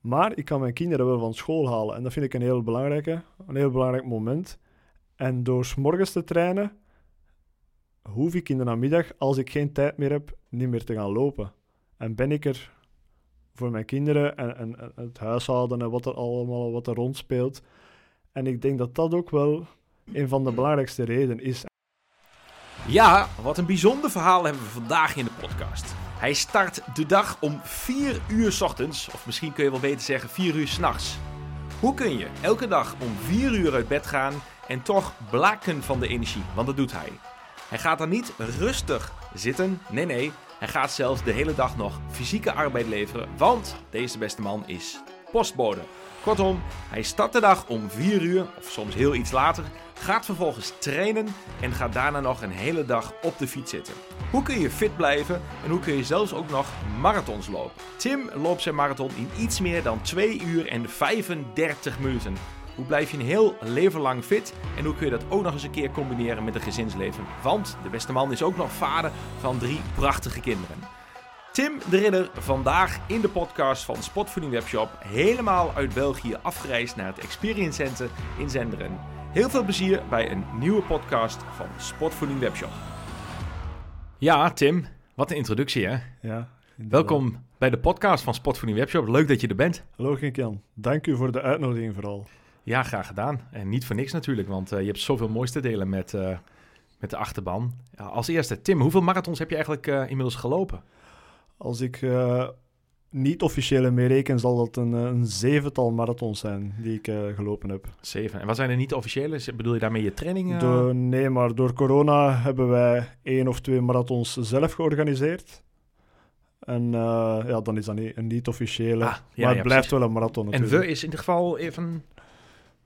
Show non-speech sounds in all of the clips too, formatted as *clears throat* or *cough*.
Maar ik kan mijn kinderen wel van school halen. En dat vind ik een heel, belangrijke, een heel belangrijk moment. En door 's morgens te trainen, hoef ik in de namiddag, als ik geen tijd meer heb, niet meer te gaan lopen. En ben ik er voor mijn kinderen en, en, het huishouden en wat er allemaal wat er rond speelt. En ik denk dat dat ook wel een van de belangrijkste redenen is. Ja, wat een bijzonder verhaal hebben we vandaag in de podcast. Hij start de dag om 4 uur ochtends, of misschien kun je wel beter zeggen 4 uur 's nachts. Hoe kun je elke dag om 4 uur uit bed gaan en toch blaken van de energie? Want dat doet hij. Hij gaat dan niet rustig zitten, nee nee, hij gaat zelfs de hele dag nog fysieke arbeid leveren, want deze beste man is postbode. Kortom, hij start de dag om 4 uur, of soms heel iets later, gaat vervolgens trainen en gaat daarna nog een hele dag op de fiets zitten. Hoe kun je fit blijven en hoe kun je zelfs ook nog marathons lopen? Tim loopt zijn marathon in iets meer dan 2 uur en 35 minuten. Hoe blijf je een heel leven lang fit en hoe kun je dat ook nog eens een keer combineren met een gezinsleven? Want de beste man is ook nog vader van drie prachtige kinderen. Tim de Ridder, vandaag in de podcast van Spotvoeding Webshop, helemaal uit België afgereisd naar het Experience Center in Zenderen. Heel veel plezier bij een nieuwe podcast van Spotvoeding Webshop. Ja, Tim, wat een introductie hè. Ja, Welkom bij de podcast van Spotvoeding Webshop. Leuk dat je er bent. Hallo Jan, dank u voor de uitnodiging vooral. Ja, graag gedaan. En niet voor niks natuurlijk, want uh, je hebt zoveel moois te delen met, uh, met de achterban. Ja, als eerste, Tim, hoeveel marathons heb je eigenlijk uh, inmiddels gelopen? Als ik niet officiële meereken, zal dat een, een, zevental marathons zijn die ik gelopen heb. Zeven. En wat zijn er niet officiële? Bedoel je daarmee je training? Door, nee, maar door corona hebben wij één of twee marathons zelf georganiseerd. En uh, ja, dan is dat niet een niet-officiële. Ah, ja, maar het ja, blijft precies. wel een marathon natuurlijk. En we is in ieder geval even...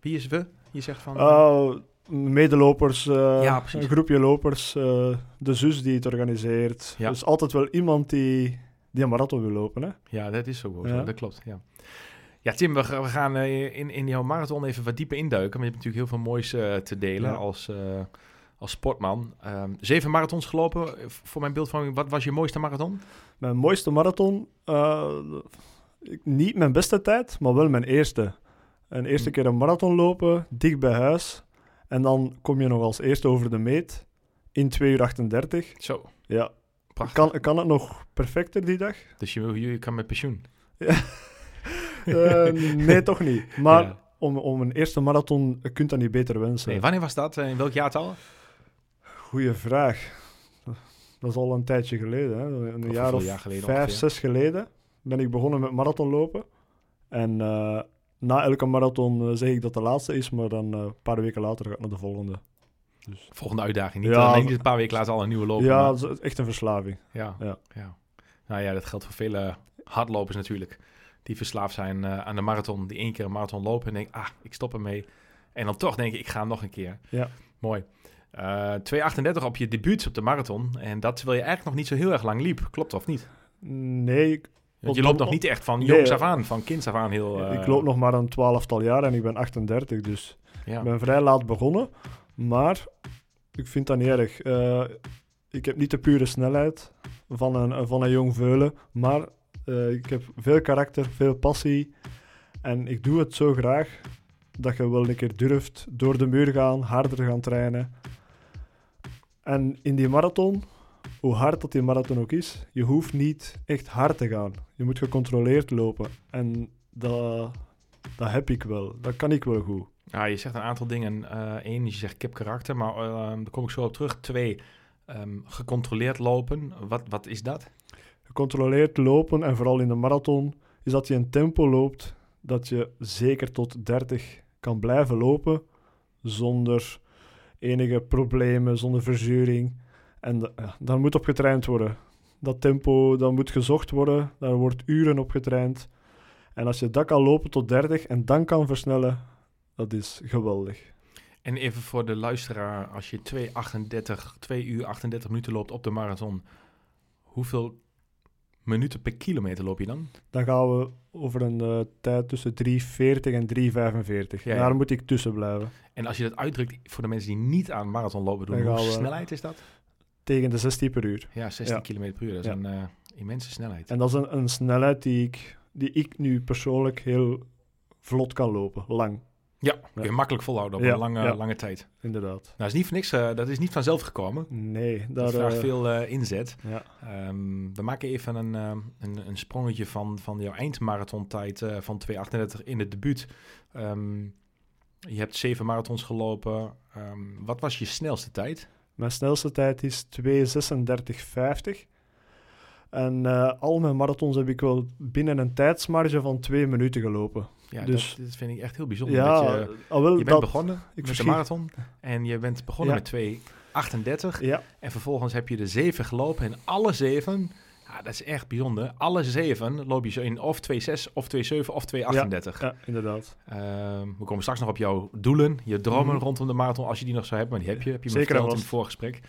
Wie is we? Je zegt van... Uh, medelopers, uh, ja, een groepje lopers, uh, de zus die het organiseert. Dus altijd wel iemand die, die marathon wil lopen. Hè? Ja, dat is ook wel zo. Dat klopt, ja. Ja, Tim, we, we gaan in, in jouw marathon even wat dieper induiken. Maar je hebt natuurlijk heel veel moois te delen als, als sportman. Um, zeven marathons gelopen. Voor mijn beeldvorming, wat was je mooiste marathon? Mijn mooiste marathon? Uh, niet mijn beste tijd, maar wel mijn eerste. Een eerste keer een marathon lopen, dicht bij huis. En dan kom je nog als eerste over de meet in 2 uur 38. Zo. Ja. Kan, kan het nog perfecter die dag? Dus je, je kan met pensioen? Ja. uh, *laughs* nee, toch niet. Maar ja. om, om een eerste marathon je kunt dat niet beter wensen. Nee, wanneer was dat? In welk jaartal? Goeie vraag. Dat is al een tijdje geleden. Hè. Een of jaar of jaar geleden vijf, ongeveer. zes geleden ben ik begonnen met marathonlopen. En uh, na elke marathon zeg ik dat de laatste is, maar dan een paar weken later ga ik naar de volgende. Dus. Volgende uitdaging. Niet, ja, niet een paar weken later al een nieuwe lopen. Ja, maar... dat is echt een verslaving. Ja, ja. ja. Nou ja, dat geldt voor vele hardlopers natuurlijk. Die verslaafd zijn aan de marathon. Die één keer een marathon lopen en denken, ah, ik stop ermee. En dan toch denken, ik ga nog een keer. Ja. Mooi. Uh, 2,38 op je debuut op de marathon. En dat terwijl je eigenlijk nog niet zo heel erg lang liep. Klopt of niet? Nee. Want je loopt nog niet echt van jongs af aan, van kinds af aan heel... Uh... Ik loop nog maar een twaalftal jaar en ik ben 38, dus ja. ik ben vrij laat begonnen. Maar ik vind dat niet erg. Uh, ik heb niet de pure snelheid van een, van een jong veulen, maar uh, ik heb veel karakter, veel passie. En ik doe het zo graag dat je wel een keer durft door de muur gaan, harder gaan trainen. En in die marathon, hoe hard dat die marathon ook is, je hoeft niet echt hard te gaan. Je moet gecontroleerd lopen. En dat, dat heb ik wel. Dat kan ik wel goed. Ja, je zegt een aantal dingen. Eén, uh, je zegt heb karakter, maar uh, daar kom ik zo op terug. Twee, um, gecontroleerd lopen. Wat, wat is dat? Gecontroleerd lopen, en vooral in de marathon, is dat je een tempo loopt dat je zeker tot 30 kan blijven lopen zonder enige problemen, zonder verzuring. En de, ja, daar moet op getraind worden. Dat tempo, dat moet gezocht worden. Daar wordt uren op getraind. En als je dat kan lopen tot 30 en dan kan versnellen, dat is geweldig. En even voor de luisteraar, als je 2, 2 uur 38 minuten loopt op de marathon, hoeveel minuten per kilometer loop je dan? Dan gaan we over een uh, tijd tussen 3,40 en 3,45. Ja, ja. Daar moet ik tussen blijven. En als je dat uitdrukt voor de mensen die niet aan marathon lopen doen, hoeveel snelheid is dat? Tegen de 16 per uur. Ja, 16 ja. km per uur. Dat is een uh, immense snelheid. En dat is een, een snelheid die ik die ik nu persoonlijk heel vlot kan lopen, lang. Ja, kun je makkelijk volhouden op een lange, lange tijd. Inderdaad. Nou, is niet voor niks, uh, dat is niet vanzelf gekomen. Nee. Dat vraagt veel uh, inzet. Ja. Um, we maken even een, een, een, sprongetje van, van jouw eindmarathontijd van 2.38 in het debuut. Um, je hebt zeven marathons gelopen. Um, wat was je snelste tijd? Mijn snelste tijd is 2.36.50. En al mijn marathons heb ik wel binnen een tijdsmarge van twee minuten gelopen. Ja, dus, dat, vind ik echt heel bijzonder. Ja, dat je, al wel, je bent begonnen ik met de marathon en je bent begonnen met 2.38. Ja. En vervolgens heb je de zeven gelopen en alle zeven ja, dat is echt bijzonder. Alle zeven loop je zo in of 2,6 of 2,7 of 2,38. Ja, ja, inderdaad. Ehm, we komen straks nog op jouw doelen, je dromen mhm. rondom de marathon, als je die nog zou hebben. Maar die heb je, heb je me verteld in het voorgesprek.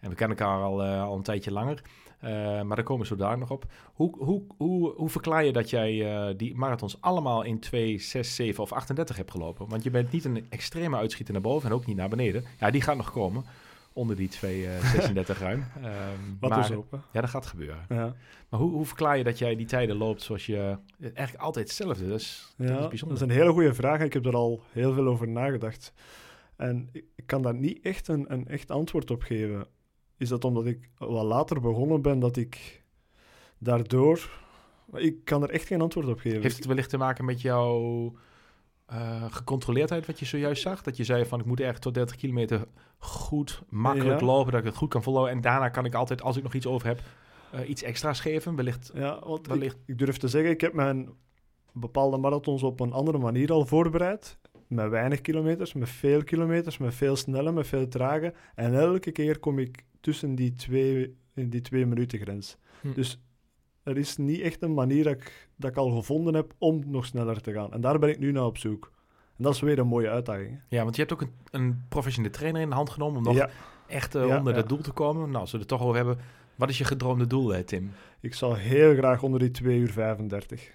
En we kennen elkaar al, uh, al een tijdje langer. Uh, maar daar komen we zo daar nog op. Hoe, hoe, hoe, hoe verklaar je dat jij uh, die marathons allemaal in 2, 6, 7 of 38 hebt gelopen? Want je bent niet een extreme uitschieter naar boven en ook niet naar beneden. Ja, die gaat nog komen onder die 236 uh, *laughs* ruim. Um, Wat maar, is open? Ja, dat gaat gebeuren. Ja. Maar hoe, hoe verklaar je dat jij die tijden loopt zoals je... Eigenlijk altijd hetzelfde, dus ja, dat is bijzonder. Dat is een hele goede vraag ik heb er al heel veel over nagedacht. En ik kan daar niet echt een, een echt antwoord op geven. Is dat omdat ik wat later begonnen ben, dat ik daardoor... Ik kan er echt geen antwoord op geven. Heeft het wellicht te maken met jouw uh, gecontroleerdheid, wat je zojuist zag? Dat je zei van ik moet echt tot 30 kilometer goed, makkelijk lopen, dat ik het goed kan volhouden. En daarna kan ik altijd, als ik nog iets over heb, uh, iets extra's geven. Wellicht, ja, want wellicht... Ik, ik, durf te zeggen, ik heb mijn bepaalde marathons op een andere manier al voorbereid. Met weinig kilometers, met veel kilometers, met veel snelle, met veel trage. En elke keer kom ik tussen die twee, in die twee minuten grens. Hm. Dus er is niet echt een manier dat ik, dat ik al gevonden heb om nog sneller te gaan. En daar ben ik nu naar op zoek. En dat is weer een mooie uitdaging. Ja, want je hebt ook een, een professionele trainer in de hand genomen om nog echt uh, onder dat doel te komen. Nou, als we het toch over hebben, wat is je gedroomde doel, hè, Tim? Ik zou heel graag onder die 2 uur 35.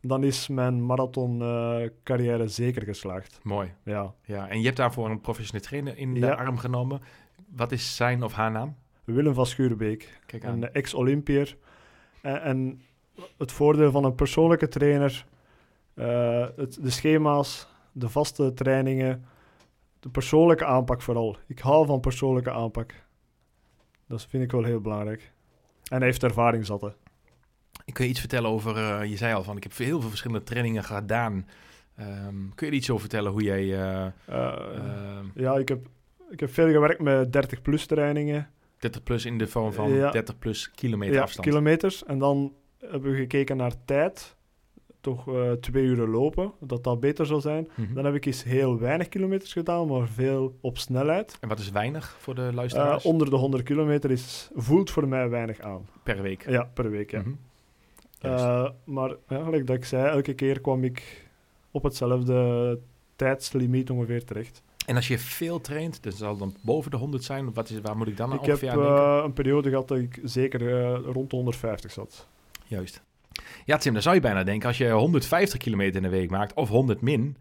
Dan is mijn marathon uh, carrière zeker geslaagd. Mooi. Ja. ja. En je hebt daarvoor een professionele trainer in de arm genomen. Wat is zijn of haar naam? Willem van Schuurbeek. Een ex-Olympier. En, en, het voordeel van een persoonlijke trainer, uh, het, de schema's, de vaste trainingen, de persoonlijke aanpak vooral. Ik hou van persoonlijke aanpak. Dat vind ik wel heel belangrijk. En hij heeft ervaring zat. Ik kun je iets vertellen over, uh, je zei al van, ik heb heel veel verschillende trainingen gedaan. Um, kun je er iets over vertellen hoe jij... Uh, uh, ja, ik heb, ik heb veel gewerkt met 30-plus trainingen. 30 plus in de vorm van 30 plus kilometer ja, afstand. kilometers. En dan hebben we gekeken naar tijd. Toch uh, twee uur lopen, dat dat beter zou zijn. Mhm. Dan heb ik eens heel weinig kilometers gedaan, maar veel op snelheid. En wat is weinig voor de luisteraars? Uh, onder de 100 kilometer is, voelt voor mij weinig aan. Per week? Ja, per week, ja. Mm uh, maar ja, gelijk dat ik zei, elke keer kwam ik op hetzelfde tijdslimiet ongeveer terecht. En als je veel traint, dus zal dan boven de 100 zijn. Wat is, waar moet ik dan ik ongeveer aan denken? Ik heb een periode gehad dat ik zeker uh, rond de 150 zat. Juist. Ja, Tim, dan zou je bijna denken, als je 150 kilometer in de week maakt, of 100 min,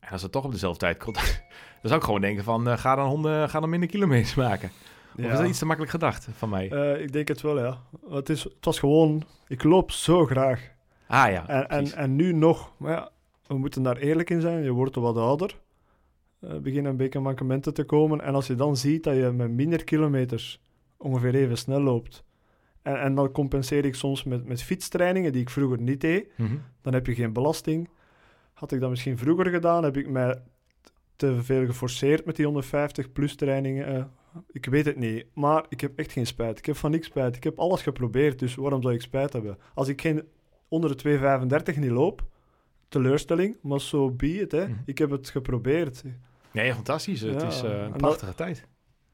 en als het toch op dezelfde tijd komt, *laughs* dan zou ik gewoon denken van, uh, ga, dan 100, ga dan minder kilometers maken. Of is dat iets te makkelijk gedacht van mij? Uh, ik denk het wel, ja. Het, is, het was gewoon, ik loop zo graag. Ah ja, en, en, en, nu nog, maar ja, we moeten daar eerlijk in zijn, je wordt wat ouder beginnen een beetje mankementen te komen. En als je dan ziet dat je met minder kilometers ongeveer even snel loopt. En, en dan compenseer ik soms met, met fietstrainingen die ik vroeger niet deed. Mhm. Dan heb je geen belasting. Had ik dat misschien vroeger gedaan, heb ik mij te veel geforceerd met die 150 plus trainingen. Uh, ik weet het niet, maar ik heb echt geen spijt. Ik heb van niks spijt. Ik heb alles geprobeerd, dus waarom zou ik spijt hebben? Als ik geen onder de 2,35 niet loop, teleurstelling, maar zo so be it. Hè. Mhm. Ik heb het geprobeerd. Nee, fantastisch. Het is uh, een prachtige tijd.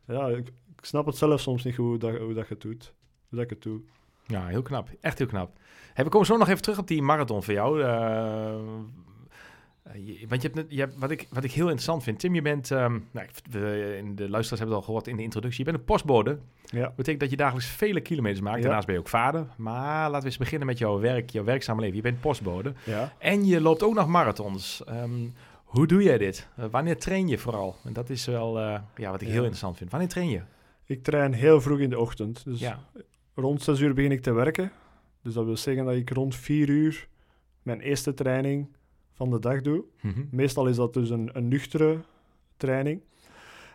Ja, ik, ik, snap het zelf soms niet hoe dat, hoe dat je het doet. Hoe dat ik het doe. Ja, heel knap. Echt heel knap. Hey, we komen zo nog even terug op die marathon voor jou. Uh, want je hebt, je hebt, wat, ik, wat ik heel interessant vind, Tim, je bent, um, nou, in de luisteraars hebben het al gehoord in de introductie, je bent een postbode. Ja. Dat betekent dat je dagelijks vele kilometers maakt. Daarnaast ben je ook vader. Maar laten we eens beginnen met jouw werk, jouw werkzame leven. Je bent postbode. Ja. En je loopt ook nog marathons. Um, hoe doe jij dit? Uh, wanneer train je vooral? En dat is wel uh, ja, wat ik heel interessant vind. Wanneer train je? Ik train heel vroeg in de ochtend. Dus ja. rond 6 uur begin ik te werken. Dus dat wil zeggen dat ik rond 4 uur mijn eerste training van de dag doe. Mhm. Meestal is dat dus een, een nuchtere training.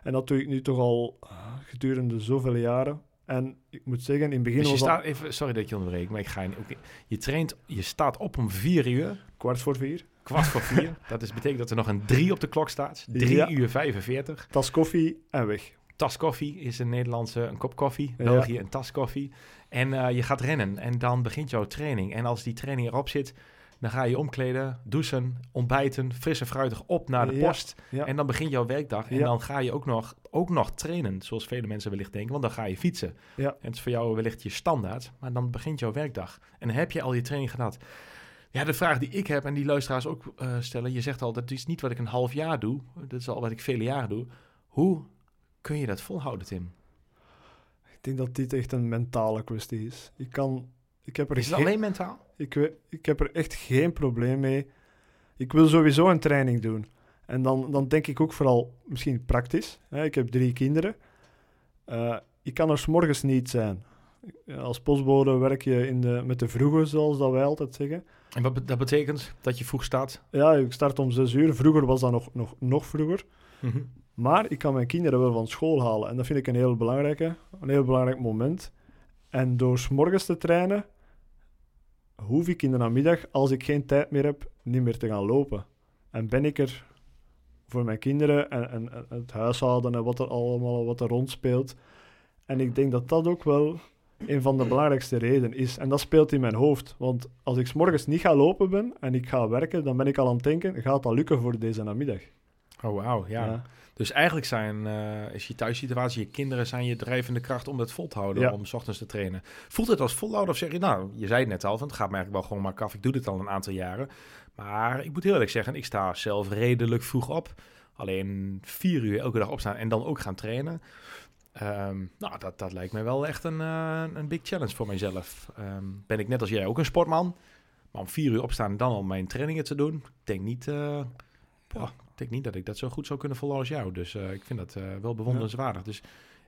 En dat doe ik nu toch al ah, gedurende zoveel jaren. En ik moet zeggen, in het begin dus je staat even, sorry dat je onderbreekt, maar ik ga. Okay. Je traint, je staat op om vier uur. Kwart voor vier. Kwart voor vier. *laughs* dat is, betekent dat er nog een drie op de klok staat. Drie uur 45. Tas koffie en weg. Tas koffie is een Nederlandse een kop koffie. België een tas koffie. En uh, je gaat rennen en dan begint jouw training. En als die training erop zit, dan ga je omkleden, douchen, ontbijten, fris en fruitig op naar de post. En dan begint jouw werkdag. En dan ga je ook nog, ook nog trainen, zoals vele mensen wellicht denken. Want dan ga je fietsen. En het is voor jou wellicht je standaard. Maar dan begint jouw werkdag. En dan heb je al je training gedaan. Ja, de vraag die ik heb en die luisteraars ook uh, stellen. Je zegt al, dat is niet wat ik een half jaar doe. Dat is al wat ik vele jaren doe. Hoe kun je dat volhouden, Tim? Ik denk dat dit echt een mentale kwestie is. Ik kan ik heb er is het alleen mentaal? Ik, ik heb er echt geen probleem mee. Ik wil sowieso een training doen. En dan, dan denk ik ook vooral misschien praktisch. Hè. Ik heb drie kinderen. Uh, ik kan er s morgens niet zijn. Als postbode werk je in de, met de vroege, zoals dat wij altijd zeggen. En wat dat betekent dat je vroeg staat? Ja, ik start om zes uur. Vroeger was dat nog, nog, nog vroeger. Mhm. Maar ik kan mijn kinderen wel van school halen. En dat vind ik een heel, belangrijke, een heel belangrijk moment. En door s morgens te trainen, hoef ik in de namiddag, als ik geen tijd meer heb, niet meer te gaan lopen. En ben ik er voor mijn kinderen en, en, het huishouden en wat er allemaal wat er rondspeelt. En ik denk dat dat ook wel een van de belangrijkste redenen is. En dat speelt in mijn hoofd. Want als ik s morgens niet ga lopen ben en ik ga werken, dan ben ik al aan het denken, gaat dat lukken voor deze namiddag? Oh, wauw, ja. Dus eigenlijk zijn, uh, is je thuissituatie, je kinderen zijn je drijvende kracht om dat vol te houden, om s ochtends te trainen. Voelt het als volhouden of zeg je, nou, je zei het net al, van het gaat me eigenlijk wel gewoon maar af, ik doe dit al een aantal jaren. Maar ik moet heel eerlijk zeggen, ik sta zelf redelijk vroeg op. Alleen vier uur elke dag opstaan en dan ook gaan trainen. Um, nou, dat, dat lijkt mij wel echt een, uh, een big challenge voor mijzelf. Um, ben ik net als jij ook een sportman? Maar om vier uur opstaan en dan al mijn trainingen te doen, ik denk niet... Uh, ik denk niet dat ik dat zo goed zou kunnen volgen als jou. Dus uh, ik vind dat wel bewonderenswaardig. Dus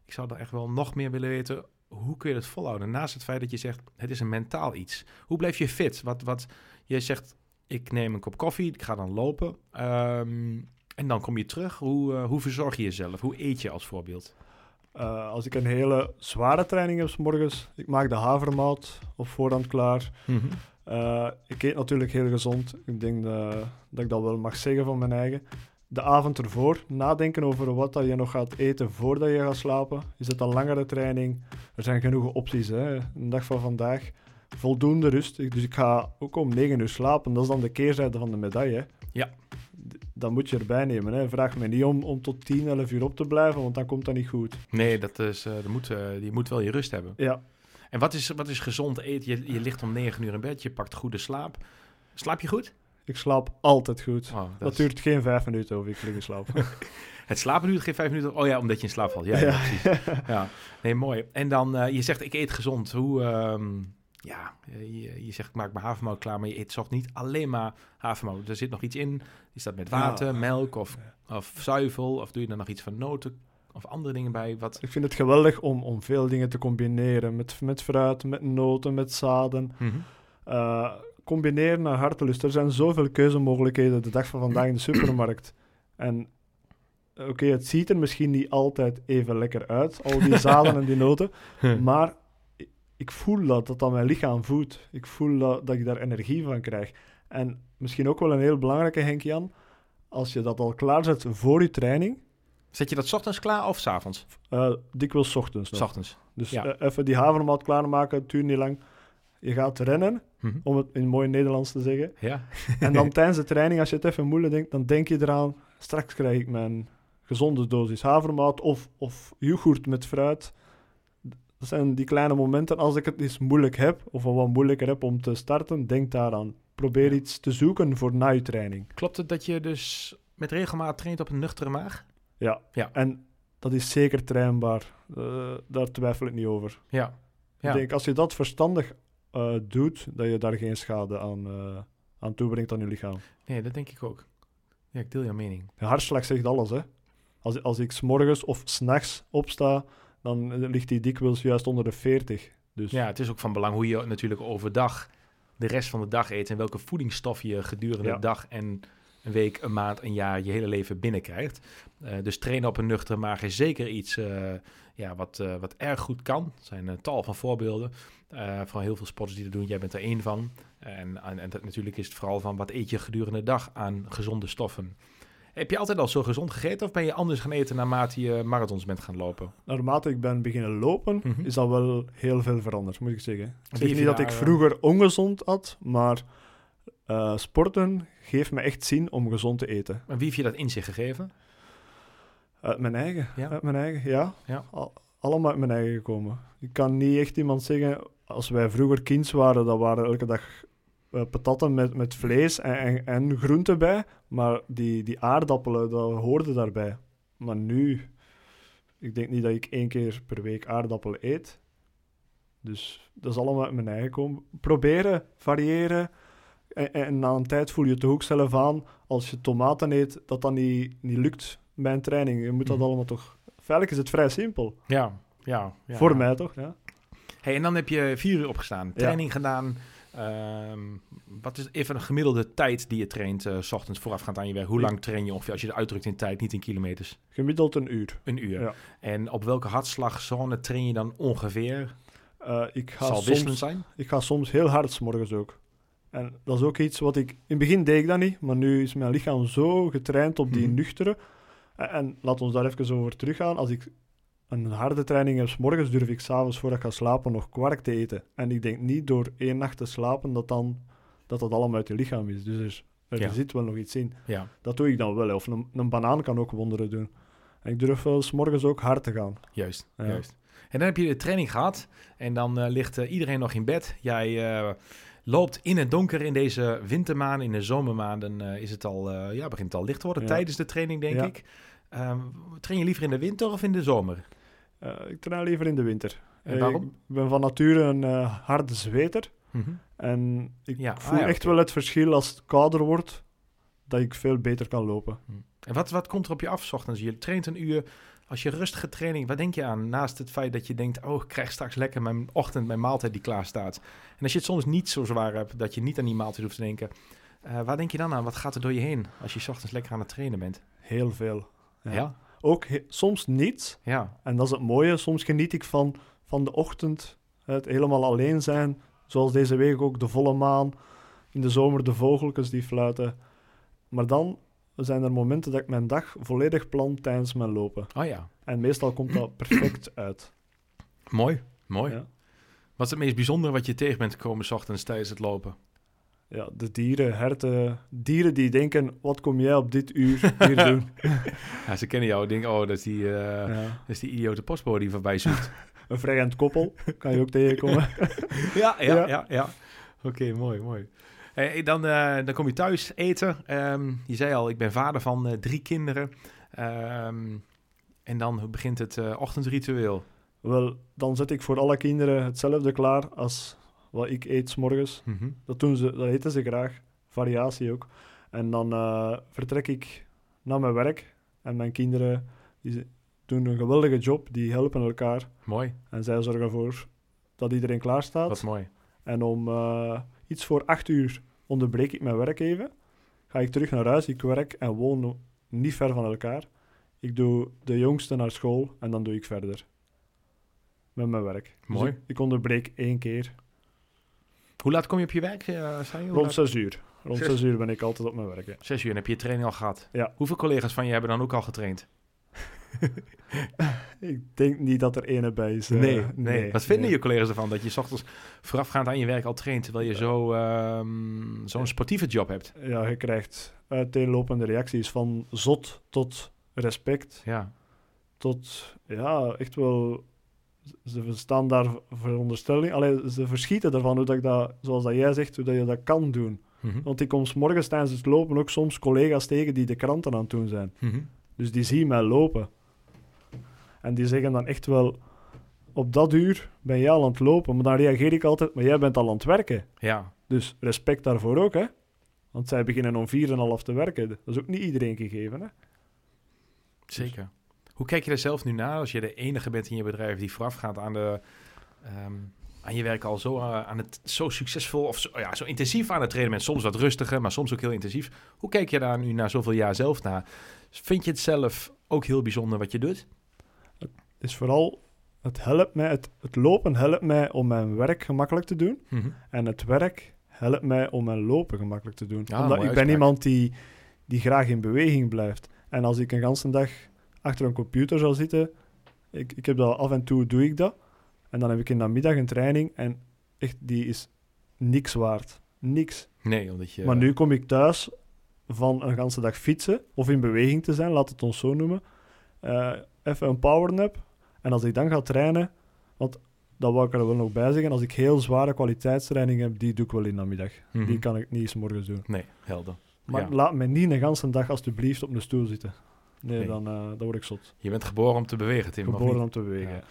ik zou er echt wel nog meer willen weten. Hoe kun je dat volhouden? Naast het feit dat je zegt, het is een mentaal iets. Hoe blijf je fit? Wat, wat, je zegt, ik neem een kop koffie, ik ga dan lopen. Um, en dan kom je terug. Hoe, hoe verzorg je jezelf? Hoe eet je als voorbeeld? Als ik een hele zware training heb s morgens, ik maak de havermout op voorhand klaar. Mm -hmm. Uh, ik eet natuurlijk heel gezond. Ik denk dat, dat, ik dat wel mag zeggen van mijn eigen. De avond ervoor, nadenken over wat dat je nog gaat eten voordat je gaat slapen. Is het een langere training? Er zijn genoeg opties. Hè? Een dag van vandaag, voldoende rust. Dus ik ga ook om 9 uur slapen. Dat is dan de keerzijde van de medaille. Ja. Dat moet je erbij nemen. Hè. Vraag me niet om, om tot 10, 11 uur op te blijven, want dan komt dat niet goed. Nee, dat is, uh, dat moet, uh, je moet wel je rust hebben. Ja, en wat is, wat is gezond eten? Je, je ligt om negen uur in bed, je pakt goede slaap. Slaap je goed? Ik slaap altijd goed. Oh, dat, duurt geen vijf minuten of ik liggen slaap. *laughs* het slapen duurt geen vijf minuten? Oh ja, omdat je in slaap valt. Ja, ja. precies. ja. Nee, mooi. En dan, uh, je zegt ik eet gezond. Hoe, um, ja, je, je, zegt ik maak mijn havermout klaar, maar je eet toch niet alleen maar havermout. Er zit nog iets in. Is dat met water, melk of, of zuivel? Of doe je er nog iets van noten? of andere dingen bij? Wat... Ik vind het geweldig om, om veel dingen te combineren. Met, met fruit, met noten, met zaden. Mm combineren naar hartelust. Er zijn zoveel keuzemogelijkheden de dag van vandaag in de supermarkt. En oké, het ziet er misschien niet altijd even lekker uit, al die zaden en die noten. *laughs* Maar ik voel dat, dat dat mijn lichaam voedt. Ik voel dat, dat ik daar energie van krijg. En misschien ook wel een heel belangrijke, Henk-Jan, als je dat al klaarzet voor je training, Zet je dat ochtends klaar of s avonds? Uh, dikwijls ochtends. Nog. Ochtends. Dus ja. uh, even die havermout klaarmaken, het duurt niet lang. Je gaat rennen, mm -hmm. om het in mooi Nederlands te zeggen. Ja. *laughs* en dan *laughs* tijdens de training, als je het even moeilijk denkt, dan denk je eraan, straks krijg ik mijn gezonde dosis havermout of, of yoghurt met fruit. Dat zijn die kleine momenten. Als ik het eens moeilijk heb, of wat moeilijker heb om te starten, denk daaraan. Probeer ja. iets te zoeken voor na je training. Klopt het dat je dus met regelmaat traint op een nuchtere maag? Ja. ja. En dat is zeker trainbaar. Uh, daar twijfel ik niet over. Ja. ja. Ik denk, als je dat verstandig uh, doet, dat je daar geen schade aan, uh, aan toebrengt aan je lichaam. Nee, dat denk ik ook. Ja, ik deel jouw mening. De hartslag zegt alles, hè. Als, als ik s'morgens of s'nachts opsta, dan ligt die dikwijls juist onder de 40. Dus. Ja, het is ook van belang hoe je natuurlijk overdag de rest van de dag eet en welke voedingsstof je gedurende de dag en een week, een maand, een jaar, je hele leven binnenkrijgt. Uh, dus trainen op een nuchtere maag is zeker iets uh, ja, wat, uh, wat erg goed kan. Er zijn een tal van voorbeelden van heel veel sporters die dat doen. Jij bent er één van. En, en, en natuurlijk is het vooral van wat eet je gedurende de dag aan gezonde stoffen. Heb je altijd al zo gezond gegeten of ben je anders gaan eten naarmate je marathons bent gaan lopen? Naarmate ik ben beginnen lopen, mm -hmm. is al wel heel veel veranderd, moet ik zeggen. Ik zeg niet dat ik vroeger ongezond at, maar uh, sporten geeft me echt zin om gezond te eten. En wie heeft je dat in zich gegeven? Uit mijn eigen, ja. Uit mijn eigen, ja. ja. Al, allemaal uit mijn eigen gekomen. Ik kan niet echt iemand zeggen, als wij vroeger kind waren, dan waren elke dag uh, patatten met, met vlees en, en, en groenten bij. Maar die, die aardappelen, dat hoorde daarbij. Maar nu, ik denk niet dat ik één keer per week aardappelen eet. Dus dat is allemaal uit mijn eigen komen. Proberen, variëren. En, en, na een tijd voel je het ook zelf aan, als je tomaten eet, dat dat niet, niet lukt bij een training. Je moet dat mm. allemaal toch... Feitelijk is het vrij simpel. Ja, ja. ja Voor mij toch, ja. Hey, en dan heb je vier uur opgestaan, training gedaan. Um, wat is even een gemiddelde tijd die je traint, uh, s ochtends voorafgaand aan je werk? Hoe lang train je ongeveer als je het uitdrukt in tijd, niet in kilometers? Gemiddeld een uur. Een uur. Ja. En op welke hartslagzone train je dan ongeveer? Uh, ik ga Zal soms, zijn? Ik ga soms heel hard s morgens ook. En dat is ook iets wat ik... In het begin deed ik dat niet, maar nu is mijn lichaam zo getraind op die mm nuchtere. En, en laat ons daar even over teruggaan. Als ik een harde training heb, morgens durf ik s'avonds voordat ik ga slapen nog kwark te eten. En ik denk niet door één nacht te slapen dat dan, dat, dat allemaal uit je lichaam is. Dus er, er zit wel nog iets in. Ja. Dat doe ik dan wel. Of een, een banaan kan ook wonderen doen. En ik durf wel s morgens ook hard te gaan. Juist, juist. En dan heb je de training gehad en dan uh, ligt uh, iedereen nog in bed. Jij uh, loopt in het donker in deze wintermaanden, in de zomermaanden is het al, ja, begint het al licht te worden tijdens de training, denk ik. Um, train je liever in de winter of in de zomer? Uh, ik train liever in de winter. En waarom? Ik ben van nature een uh, harde zweter. Mm -hmm. En ik ja, voel ah, ja, echt okay. wel het verschil als het kouder wordt, dat ik veel beter kan lopen. Mm. En wat, wat komt er op je af, ochtends? Je traint een uur. Als je rustige training, wat denk je aan? Naast het feit dat je denkt, oh, ik krijg straks lekker mijn ochtend, mijn maaltijd die klaar staat. En als je het soms niet zo zwaar hebt, dat je niet aan die maaltijd hoeft te denken. Uh, waar denk je dan aan? Wat gaat er door je heen als je ochtends lekker aan het trainen bent? Heel veel. Ja. ja? Ook soms niet. Ja. En dat is het mooie. Soms geniet ik van, van de ochtend. Het helemaal alleen zijn. Zoals deze week ook de volle maan. In de zomer de vogeltjes die fluiten. Maar dan zijn er momenten dat ik mijn dag volledig plan tijdens mijn lopen. Oh ja. En meestal komt dat perfect uit. Mooi, mooi. Ja. Wat is het meest bijzondere wat je tegen bent gekomen s ochtends tijdens het lopen? Ja, de dieren, herten, dieren die denken, wat kom jij op dit uur hier *laughs* doen? ja, ze kennen jou en denken, oh, dat is die, uh, ja. dat is die idiote postbode die voorbij zoekt. *laughs* een vrijend koppel, kan je ook tegenkomen. *laughs* ja, ja, ja, ja. Oké, okay, mooi, mooi. Hey, dan, uh, dan kom je thuis eten. Um, je zei al, ik ben vader van uh, drie kinderen. Um, en dan begint het ochtendritueel. Wel, dan zet ik voor alle kinderen hetzelfde klaar als wat ik eet s morgens. Mm -hmm. dat, doen ze, dat eten ze graag. Variatie ook. En dan uh, vertrek ik naar mijn werk. En mijn kinderen die doen een geweldige job. Die helpen elkaar. Mooi. En zij zorgen ervoor dat iedereen klaar staat. Dat is mooi. En om uh, iets voor acht uur onderbreek ik mijn werk even. Ga ik terug naar huis. Ik werk en woon niet ver van elkaar. Ik doe de jongste naar school en dan doe ik verder. Met mijn werk. Dus mooi. Dus ik, ik onderbreek één keer hoe laat kom je op je werk, uh, je? Rond zes uur. Rond zes. uur ben ik altijd op mijn werk. Ja. Zes uur en heb je je training al gehad? Ja. Hoeveel collega's van je hebben dan ook al getraind? *laughs* ik denk niet dat er ene bij is. Uh, nee, nee, Wat vinden je collega's ervan dat je s ochtends voorafgaand aan je werk al traint, terwijl je zo, um, zo'n sportieve job hebt? Ja, je krijgt uiteenlopende reacties van zot tot respect. Ja. Tot, ja, echt wel ze staan daar veronderstelling. Alleen ze verschieten ervan hoe dat ik dat, zoals dat jij zegt, hoe dat je dat kan doen. Mhm. Want ik kom morgens tijdens het lopen ook soms collega's tegen die de kranten aan het doen zijn. Mhm. Dus die zien mij lopen. En die zeggen dan echt wel, op dat uur ben jij al aan het lopen. Maar dan reageer ik altijd, maar jij bent al aan het werken. Ja. Dus respect daarvoor ook, hè. Want zij beginnen om vier en half te werken. Dat is ook niet iedereen gegeven, hè. Zeker. Hoe kijk je er zelf nu naar als je de enige bent in je bedrijf die voorafgaat aan de, um, aan je werk al zo, uh, aan het, zo succesvol of zo, ja, zo intensief aan het trainen bent. Soms wat rustiger, maar soms ook heel intensief. Hoe kijk je daar nu na zoveel jaar zelf naar? Vind je het zelf ook heel bijzonder wat je doet? Het is vooral, het helpt mij, het, het lopen helpt mij om mijn werk gemakkelijk te doen. Mhm. En het werk helpt mij om mijn lopen gemakkelijk te doen. Ja, Omdat ik ben iemand die, die graag in beweging blijft. En als ik een ganse dag achter een computer zou zitten, ik, ik heb dat af en toe doe ik dat. En dan heb ik in de middag een training en echt, die is niks waard. Niks. Nee, omdat je... Maar nu kom ik thuis van een ganse dag fietsen of in beweging te zijn, laat het ons zo noemen. Uh, even een powernap. En als ik dan ga trainen, want dat wou ik er wel nog bij zeggen, als ik heel zware kwaliteitstraining heb, die doe ik wel in de middag. Die mhm. kan ik niet eens morgens doen. Nee, helder. Maar laat me niet een ganse dag alsjeblieft op een stoel zitten. Nee, Dan, uh, dan word ik zot. Je bent geboren om te bewegen, Tim. Geboren om te bewegen, ja.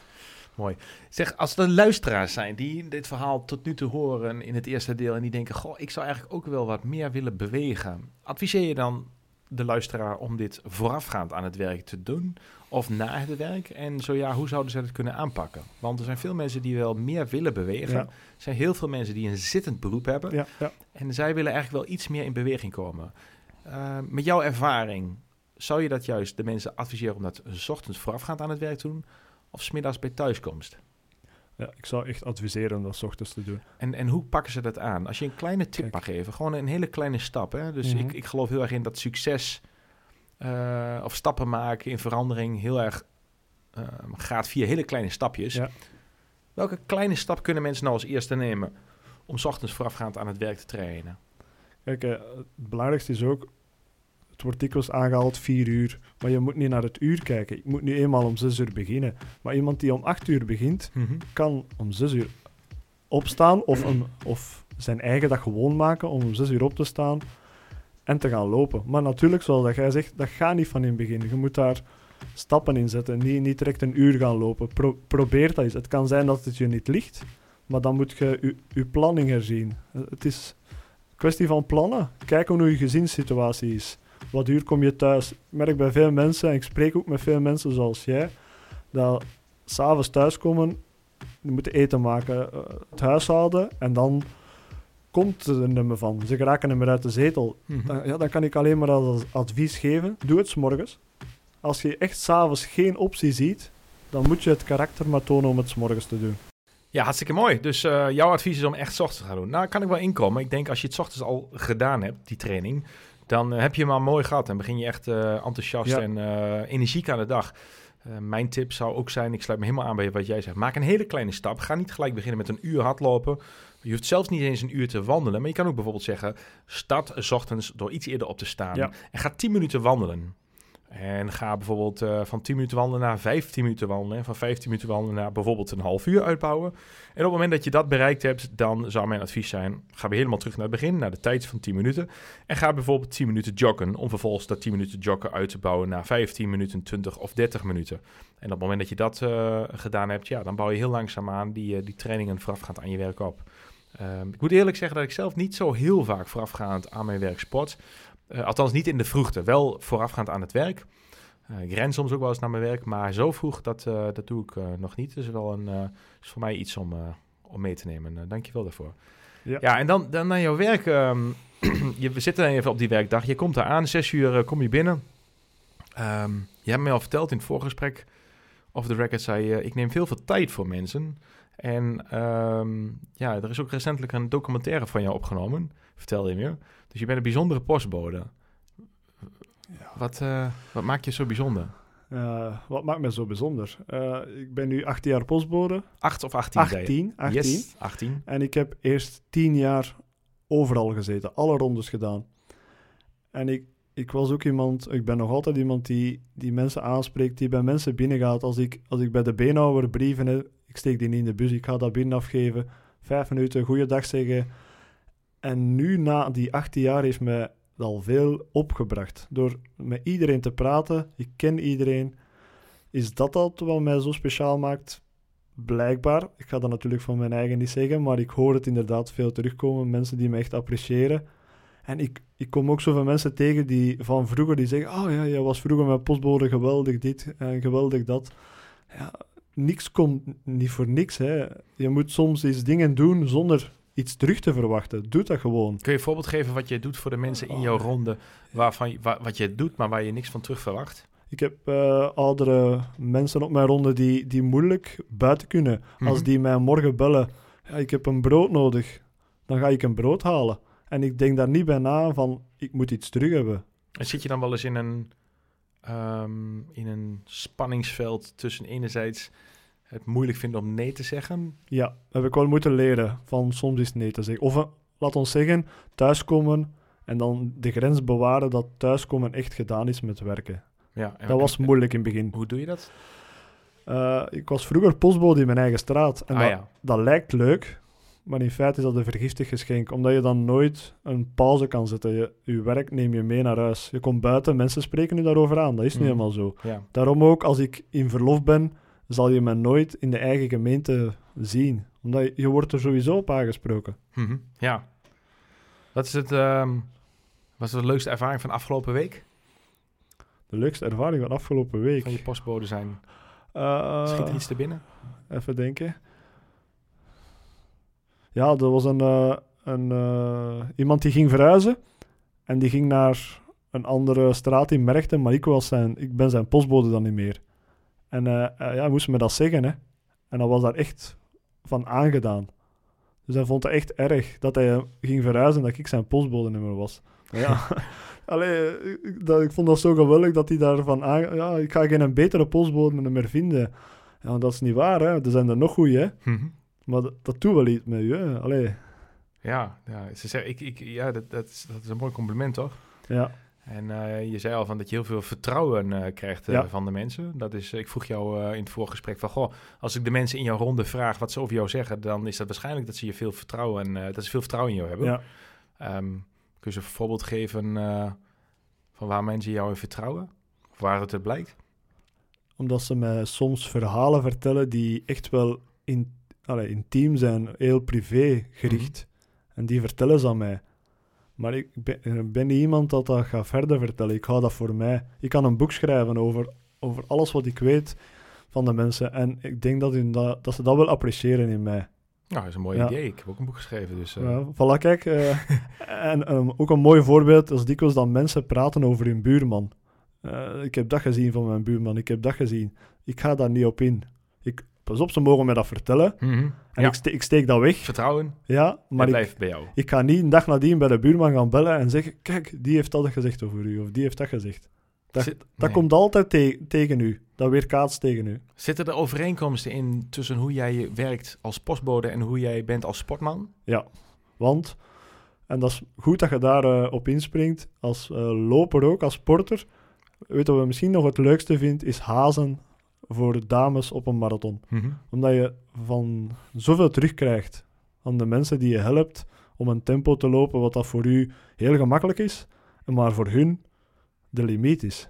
Mooi. Zeg, als er luisteraars zijn die dit verhaal tot nu toe horen in het eerste deel en die denken, goh, ik zou eigenlijk ook wel wat meer willen bewegen. Adviseer je dan de luisteraar om dit voorafgaand aan het werk te doen of na het werk? En zo ja, hoe zouden ze het kunnen aanpakken? Want er zijn veel mensen die wel meer willen bewegen. Er zijn heel veel mensen die een zittend beroep hebben. Ja, ja. En zij willen eigenlijk wel iets meer in beweging komen. Uh, met jouw ervaring, zou je dat juist de mensen adviseren om dat s ochtends voorafgaand aan het werk te doen? of smiddags bij thuiskomst? Ja, ik zou echt adviseren om dat s ochtends te doen. En, en hoe pakken ze dat aan? Als je een kleine tip mag geven, gewoon een hele kleine stap. Hè? Dus ik, mhm. ik geloof heel erg in dat succes uh, of stappen maken in verandering heel erg uh, gaat via hele kleine stapjes. Ja. Welke kleine stap kunnen mensen nou als eerste nemen om s ochtends voorafgaand aan het werk te trainen? Kijk, uh, het belangrijkste is ook het wordt dikwijls aangehaald vier uur. Maar je moet niet naar het uur kijken. Ik moet nu eenmaal om zes uur beginnen. Maar iemand die om acht uur begint, mhm. kan om zes uur opstaan of, een, of zijn eigen dag gewoon maken om om zes uur op te staan en te gaan lopen. Maar natuurlijk, zoals dat jij zegt, dat gaat niet van in het begin. Je moet daar stappen in zetten. Niet, niet direct een uur gaan lopen. probeer dat eens. Het kan zijn dat het je niet ligt, maar dan moet je je planning herzien. Het is een kwestie van plannen. Kijken hoe je gezinssituatie is wat uur kom je thuis? Ik merk bij veel mensen, en ik spreek ook met veel mensen zoals jij, dat s'avonds thuiskomen, die moeten eten maken, uh, het huishouden, en dan komt er een me van. Ze geraken hem uit de zetel. Mhm. dan, ja, dan kan ik alleen maar als advies geven, doe het s morgens. Als je echt s'avonds geen optie ziet, dan moet je het karakter maar tonen om het s morgens te doen. Ja, hartstikke mooi. Dus uh, jouw advies is om echt s ochtends te gaan doen. Nou, kan ik wel inkomen. Ik denk als je het s ochtends al gedaan hebt, die training, dan eh, heb je hem al mooi gehad en begin je echt uh, enthousiast en uh, energiek aan de dag. mijn tip zou ook zijn, ik sluit me helemaal aan bij wat jij zegt. Maak een hele kleine stap. Ga niet gelijk beginnen met een uur hardlopen. Je hoeft zelfs niet eens een uur te wandelen. Maar je kan ook bijvoorbeeld zeggen, start s ochtends door iets eerder op te staan. En ga 10 minuten wandelen. En ga bijvoorbeeld uh, van 10 minuten wandelen naar 15 minuten wandelen. En van 15 minuten wandelen naar bijvoorbeeld een half uur uitbouwen. En op het moment dat je dat bereikt hebt, dan zou mijn advies zijn: ga weer helemaal terug naar het begin, naar de tijd van 10 minuten. En ga bijvoorbeeld 10 minuten joggen. Om vervolgens dat 10 minuten joggen uit te bouwen naar 15 minuten, 20 of 30 minuten. En op het moment dat je dat uh, gedaan hebt, ja, dan bouw je heel langzaam aan die, uh, die trainingen voorafgaand aan je werk op. Um, ik moet eerlijk zeggen dat ik zelf niet zo heel vaak voorafgaand aan mijn werk sport. Uh, althans niet in de vroegte, wel voorafgaand aan het werk. Uh, ik ren soms ook wel eens naar mijn werk, maar zo vroeg, dat, uh, dat doe ik nog niet. Dus wel een, is voor mij iets om, om mee te nemen. Dank je wel daarvoor. Ja. ja, en dan, dan naar jouw werk. Um, *clears throat* je, we zitten even op die werkdag. Je komt eraan, zes uur kom je binnen. Um, je hebt mij al verteld in het voorgesprek, of de record zei je, ik neem veel veel tijd voor mensen. En um, ja, er is ook recentelijk een documentaire van jou opgenomen, vertelde je me. Dus je bent een bijzondere postbode. Ja. Wat, uh, wat maakt je zo bijzonder? Uh, wat maakt me zo bijzonder? Uh, ik ben nu 18 jaar postbode. 8 of 18? 18, 18. Yes, 18. En ik heb eerst 10 jaar overal gezeten, alle rondes gedaan. En ik, ik was ook iemand, ik ben nog altijd iemand die, die mensen aanspreekt, die bij mensen binnengaat. Als ik, als ik bij de beenhouwer brieven heb, ik steek die niet in de bus, ik ga dat binnen afgeven. Vijf minuten, goeiedag zeggen en nu, na die 18 jaar, heeft mij al veel opgebracht. Door met iedereen te praten, ik ken iedereen. Is dat dat wat mij zo speciaal maakt? Blijkbaar. Ik ga dat natuurlijk van mijn eigen niet zeggen, maar ik hoor het inderdaad veel terugkomen. Mensen die me echt appreciëren. En ik, ik kom ook zoveel mensen tegen die van vroeger die zeggen: Oh ja, jij was vroeger mijn postbode geweldig dit en geweldig dat. Ja, niks komt niet voor niks. Hè. Je moet soms eens dingen doen zonder iets terug te verwachten. Doe dat gewoon. Kun je een voorbeeld geven wat je doet voor de mensen in jouw ronde, waarvan wat je doet, maar waar je niks van terug verwacht? Ik heb uh, oudere mensen op mijn ronde die, die moeilijk buiten kunnen. Als mhm. die mij morgen bellen, ja, ik heb een brood nodig, dan ga ik een brood halen. En ik denk daar niet bij na van, ik moet iets terug hebben. En zit je dan wel eens in een, um, in een spanningsveld tussen enerzijds het moeilijk vinden om nee te zeggen? Ja, heb ik wel moeten leren van soms is nee te zeggen. Of uh, laat ons zeggen, thuiskomen en dan de grens bewaren dat thuiskomen echt gedaan is met werken. Ja, dat was moeilijk in het begin. Hoe doe je dat? Uh, ik was vroeger postbode in mijn eigen straat. En ah, dat, ja. dat lijkt leuk, maar in feite is dat een vergiftig geschenk. Omdat je dan nooit een pauze kan zetten. Je, je werk neem je mee naar huis. Je komt buiten, mensen spreken nu daarover aan. Dat is mm. niet helemaal zo. Ja. Daarom ook, als ik in verlof ben, zal je me nooit in de eigen gemeente zien. Omdat je, wordt er sowieso op aangesproken. Mm Ja. Wat is het, um, wat is de leukste ervaring van afgelopen week? De leukste ervaring van afgelopen week? Van je postbode zijn. Uh, Schiet er iets te binnen? Even denken. Ja, er was een, uh, een, uh, iemand die ging verhuizen. En die ging naar een andere straat in Merchten. Maar ik, was zijn, ik ben zijn postbode dan niet meer. En uh, ja, moest me dat zeggen. Hè. En dat was daar echt van aangedaan. Dus hij vond het echt erg dat hij ging verhuizen en dat ik zijn postbode niet meer was. Maar ja, *laughs* Allee, ik, dat, ik vond dat zo geweldig dat hij daarvan aan... Ja, ik ga geen betere postbode meer vinden. Ja, dat is niet waar, hè. Er zijn er nog goeie, hè. Mhm. Maar dat, dat doet wel iets met je, hè. Allee. Ja, ja, ze zeggen, ik, ik, ja dat, dat, is, dat is een mooi compliment, toch? Ja. En uh, je zei al van dat je heel veel vertrouwen uh, krijgt uh, van de mensen. Dat is, ik vroeg jou in het voorgesprek van, goh, als ik de mensen in jouw ronde vraag wat ze over jou zeggen, dan is dat waarschijnlijk dat ze je veel vertrouwen en dat ze veel vertrouwen in jou hebben. Ja. Um, kun je een voorbeeld geven van waar mensen jou in vertrouwen? Of waar het blijkt? Omdat ze mij soms verhalen vertellen die echt wel in, allez, intiem zijn, heel privé gericht. Mhm. En die vertellen ze aan mij. Maar ik ben, eh, ben, niet iemand dat dat gaat verder vertellen. Ik hou dat voor mij. Ik kan een boek schrijven over, over alles wat ik weet van de mensen. En ik denk dat, in dat, dat ze dat wel appreciëren in mij. Nou, dat is een mooi idee. Ik heb ook een boek geschreven. Dus, uh... ja, voilà, kijk. Uh, *laughs* en um, ook een mooi voorbeeld is dikwijls dat mensen praten over hun buurman. Uh, ik heb dat gezien van mijn buurman, ik heb dat gezien. Ik ga daar niet op in. Ik, pas op, ze mogen mij dat vertellen. Mm -hmm. En ja. ik, ste ik, steek dat weg. Vertrouwen. Ja, maar blijft bij jou. Ik ga niet een dag nadien bij de buurman gaan bellen en zeggen: Kijk, die heeft dat gezegd over u, of die heeft dat gezegd. Dat, dat komt altijd te tegen u. Dat weerkaatst tegen u. Zitten er overeenkomsten in tussen hoe jij werkt als postbode en hoe jij bent als sportman? Ja, want, en dat is goed dat je daarop uh, op inspringt, als uh, loper ook, als sporter. Weet wat we misschien nog het leukste vindt, is hazen voor de dames op een marathon. Mhm. Omdat je van zoveel terugkrijgt aan de mensen die je helpt om een tempo te lopen, wat dat voor u heel gemakkelijk is, maar voor hun de limiet is.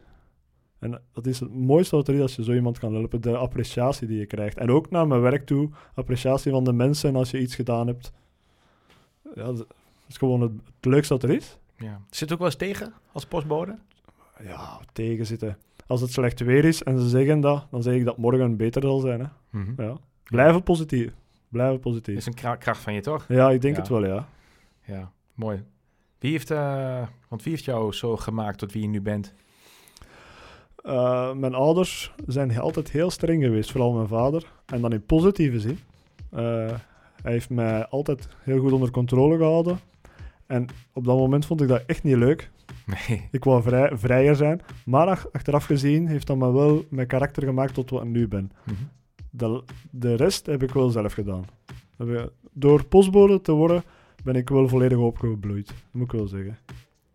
En dat is het mooiste wat er is als je zo iemand kan helpen, de appreciatie die je krijgt. En ook naar mijn werk toe, appreciatie van de mensen als je iets gedaan hebt. Ja, dat is gewoon het, leukste wat er is. Ja. Zit ook wel eens tegen als postbode? Ja, tegen zitten. Als het slecht weer is en ze zeggen dat, dan zeg ik dat morgen beter zal zijn. Hè. Mm -hmm. ja. Blijven positief. Blijven positief. Dat is een kracht van je, toch? Ja, ik denk het wel, ja. Ja, mooi. Wie heeft, uh, want wie heeft jou zo gemaakt tot wie je nu bent? Uh, mijn ouders zijn altijd heel streng geweest, vooral mijn vader. En dan in positieve zin. Uh, hij heeft mij altijd heel goed onder controle gehouden. En op dat moment vond ik dat echt niet leuk. *laughs* Nee. Ik wou vrij, vrijer zijn. Maar achteraf gezien heeft dat me wel mijn karakter gemaakt tot wat ik nu ben. Mm -hmm. de, de rest heb ik wel zelf gedaan. Door postbode te worden ben ik wel volledig opgebloeid, moet ik wel zeggen.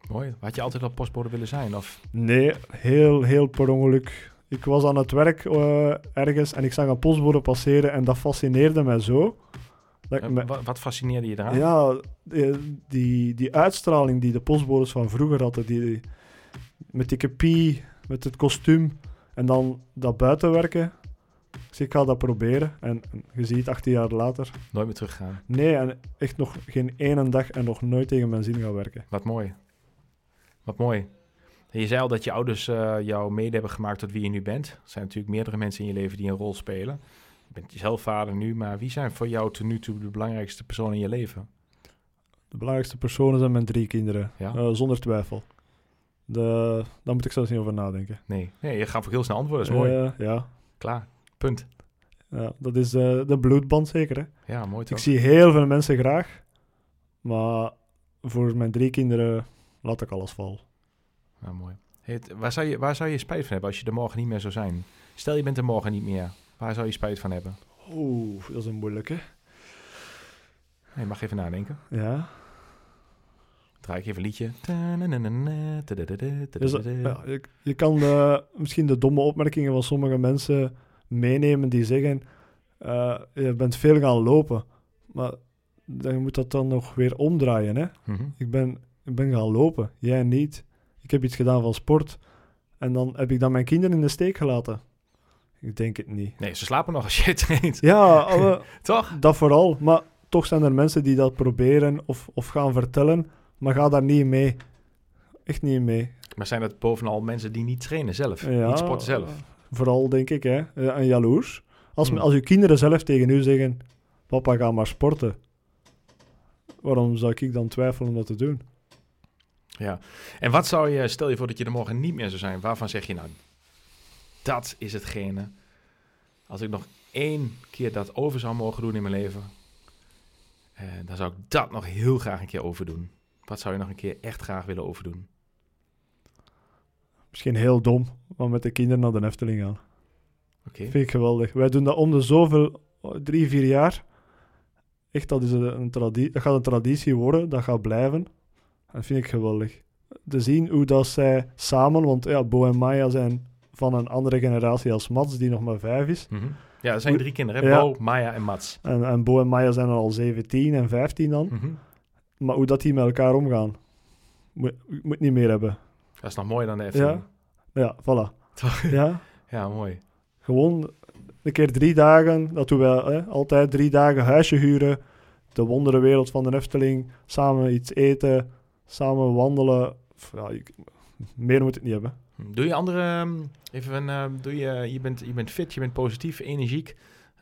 Mooi. Had je altijd al postbode willen zijn? Of? Nee, heel, heel per ongeluk. Ik was aan het werk uh, ergens en ik zag een postbode passeren en dat fascineerde mij zo. Dat me... Wat fascineerde je daar? Ja, die, die, die, uitstraling die de postbodes van vroeger hadden. Die, met die kopie, met het kostuum en dan dat buitenwerken. Dus ik ga dat proberen. En, je ziet, 18 jaar later... Nooit meer teruggaan. Nee, en echt nog geen ene dag en nog nooit tegen mijn zin gaan werken. Wat mooi. Wat mooi. Je zei al dat je ouders uh, jou mede hebben gemaakt tot wie je nu bent. Er zijn natuurlijk meerdere mensen in je leven die een rol spelen. Je bent zelf vader nu, maar wie zijn voor jou tot nu toe de belangrijkste personen in je leven? De belangrijkste personen zijn mijn drie kinderen, ja? uh, zonder twijfel. De, daar moet ik zelfs niet over nadenken. Nee, nee je gaat ook heel snel antwoorden, dat is mooi. Uh, ja. Klaar, punt. Ja, dat is uh, de bloedband zeker, hè? Ja, mooi toch? Ik zie heel veel mensen graag, maar voor mijn drie kinderen laat ik alles vallen. Nou, mooi. waar, zou je, waar zou je spijt van hebben als je er morgen niet meer zou zijn? Stel je bent er morgen niet meer. Waar zou je spijt van hebben? Oeh, dat is een moeilijke. Je mag even nadenken. Ja. Draai ik even een liedje. Dus, ja, je, je, kan uh, misschien de domme opmerkingen van sommige mensen meenemen die zeggen: uh, Je bent veel gaan lopen. Maar dan moet dat dan nog weer omdraaien. Hè? Mm -hmm. ik, ben, ik ben gaan lopen, jij niet. Ik heb iets gedaan van sport. En dan heb ik dan mijn kinderen in de steek gelaten. Ik denk het niet. Nee, ze slapen nog als je traint. Ja, *laughs* toch? Dat vooral. Maar toch zijn er mensen die dat proberen of, of gaan vertellen. Maar ga daar niet mee. Echt niet mee. Maar zijn dat bovenal mensen die niet trainen zelf? Ja, niet sporten zelf? Vooral denk ik, hè. En jaloers. Als, hmm. als je kinderen zelf tegen u zeggen... Papa, ga maar sporten. Waarom zou ik dan twijfelen om dat te doen? Ja, en wat zou je, stel je voor dat je er morgen niet meer zou zijn, waarvan zeg je nou, dat is hetgene, als ik nog één keer dat over zou mogen doen in mijn leven, eh, dan zou ik dat nog heel graag een keer overdoen. Wat zou je nog een keer echt graag willen overdoen? Misschien heel dom, maar met de kinderen naar de Efteling gaan. Oké. Vind ik geweldig. Wij doen dat om de zoveel, drie, vier jaar. Echt, dat, is een, traditie, dat gaat een traditie worden, dat gaat blijven. Dat vind ik geweldig. Te zien hoe dat zij samen, want ja, Bo en Maya zijn van een andere generatie als Mats, die nog maar vijf is. Mm -hmm. Ja, er zijn drie kinderen, ja. Bo, Maya en Mats. En, en Bo en Maya zijn al 17 en 15 dan. Mm -hmm. Maar hoe dat die met elkaar omgaan, moet, moet niet meer hebben. Dat is nog mooier dan de Efteling. Ja, ja voilà. ja? *laughs* ja, mooi. Gewoon een keer drie dagen, dat doen we hè, altijd drie dagen huisje huren, de wonderenwereld van de Efteling, samen iets eten, samen wandelen. Ja, meer moet het niet hebben. Doe je andere, ehm, even, uh, doe je, je, bent, je bent fit, je bent positief, energiek,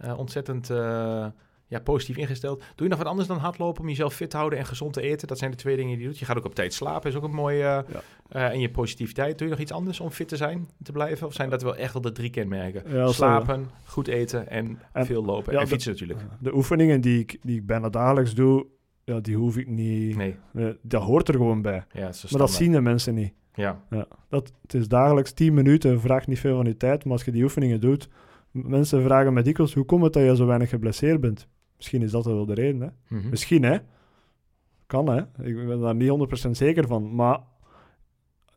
uh, ontzettend uh, ja, positief ingesteld. Doe je nog wat anders dan hardlopen om jezelf fit te houden en gezond te eten? Dat zijn de twee dingen die je doet. Je gaat ook op tijd slapen, is ook een mooie. Ja. en je positiviteit. Doe je nog iets anders om fit te zijn, te blijven? Of zijn dat wel echt al de drie kenmerken? Ja, Slapen, goed eten en, veel lopen. en fietsen natuurlijk. De oefeningen die ik, die ik bijna dagelijks doe, ja, die hoef ik niet. Nee. dat hoort er gewoon bij. Ja, maar dat zien de mensen niet. Ja. ja. Dat, het is dagelijks 10 minuten, vraagt niet veel van je tijd, maar als je die oefeningen doet, mensen vragen me dikwijls, hoe komt het dat je zo weinig geblesseerd bent? Misschien is dat wel de reden, hè? Mhm. Misschien, hè? Kan, hè? Ik ben daar niet 100% zeker van, maar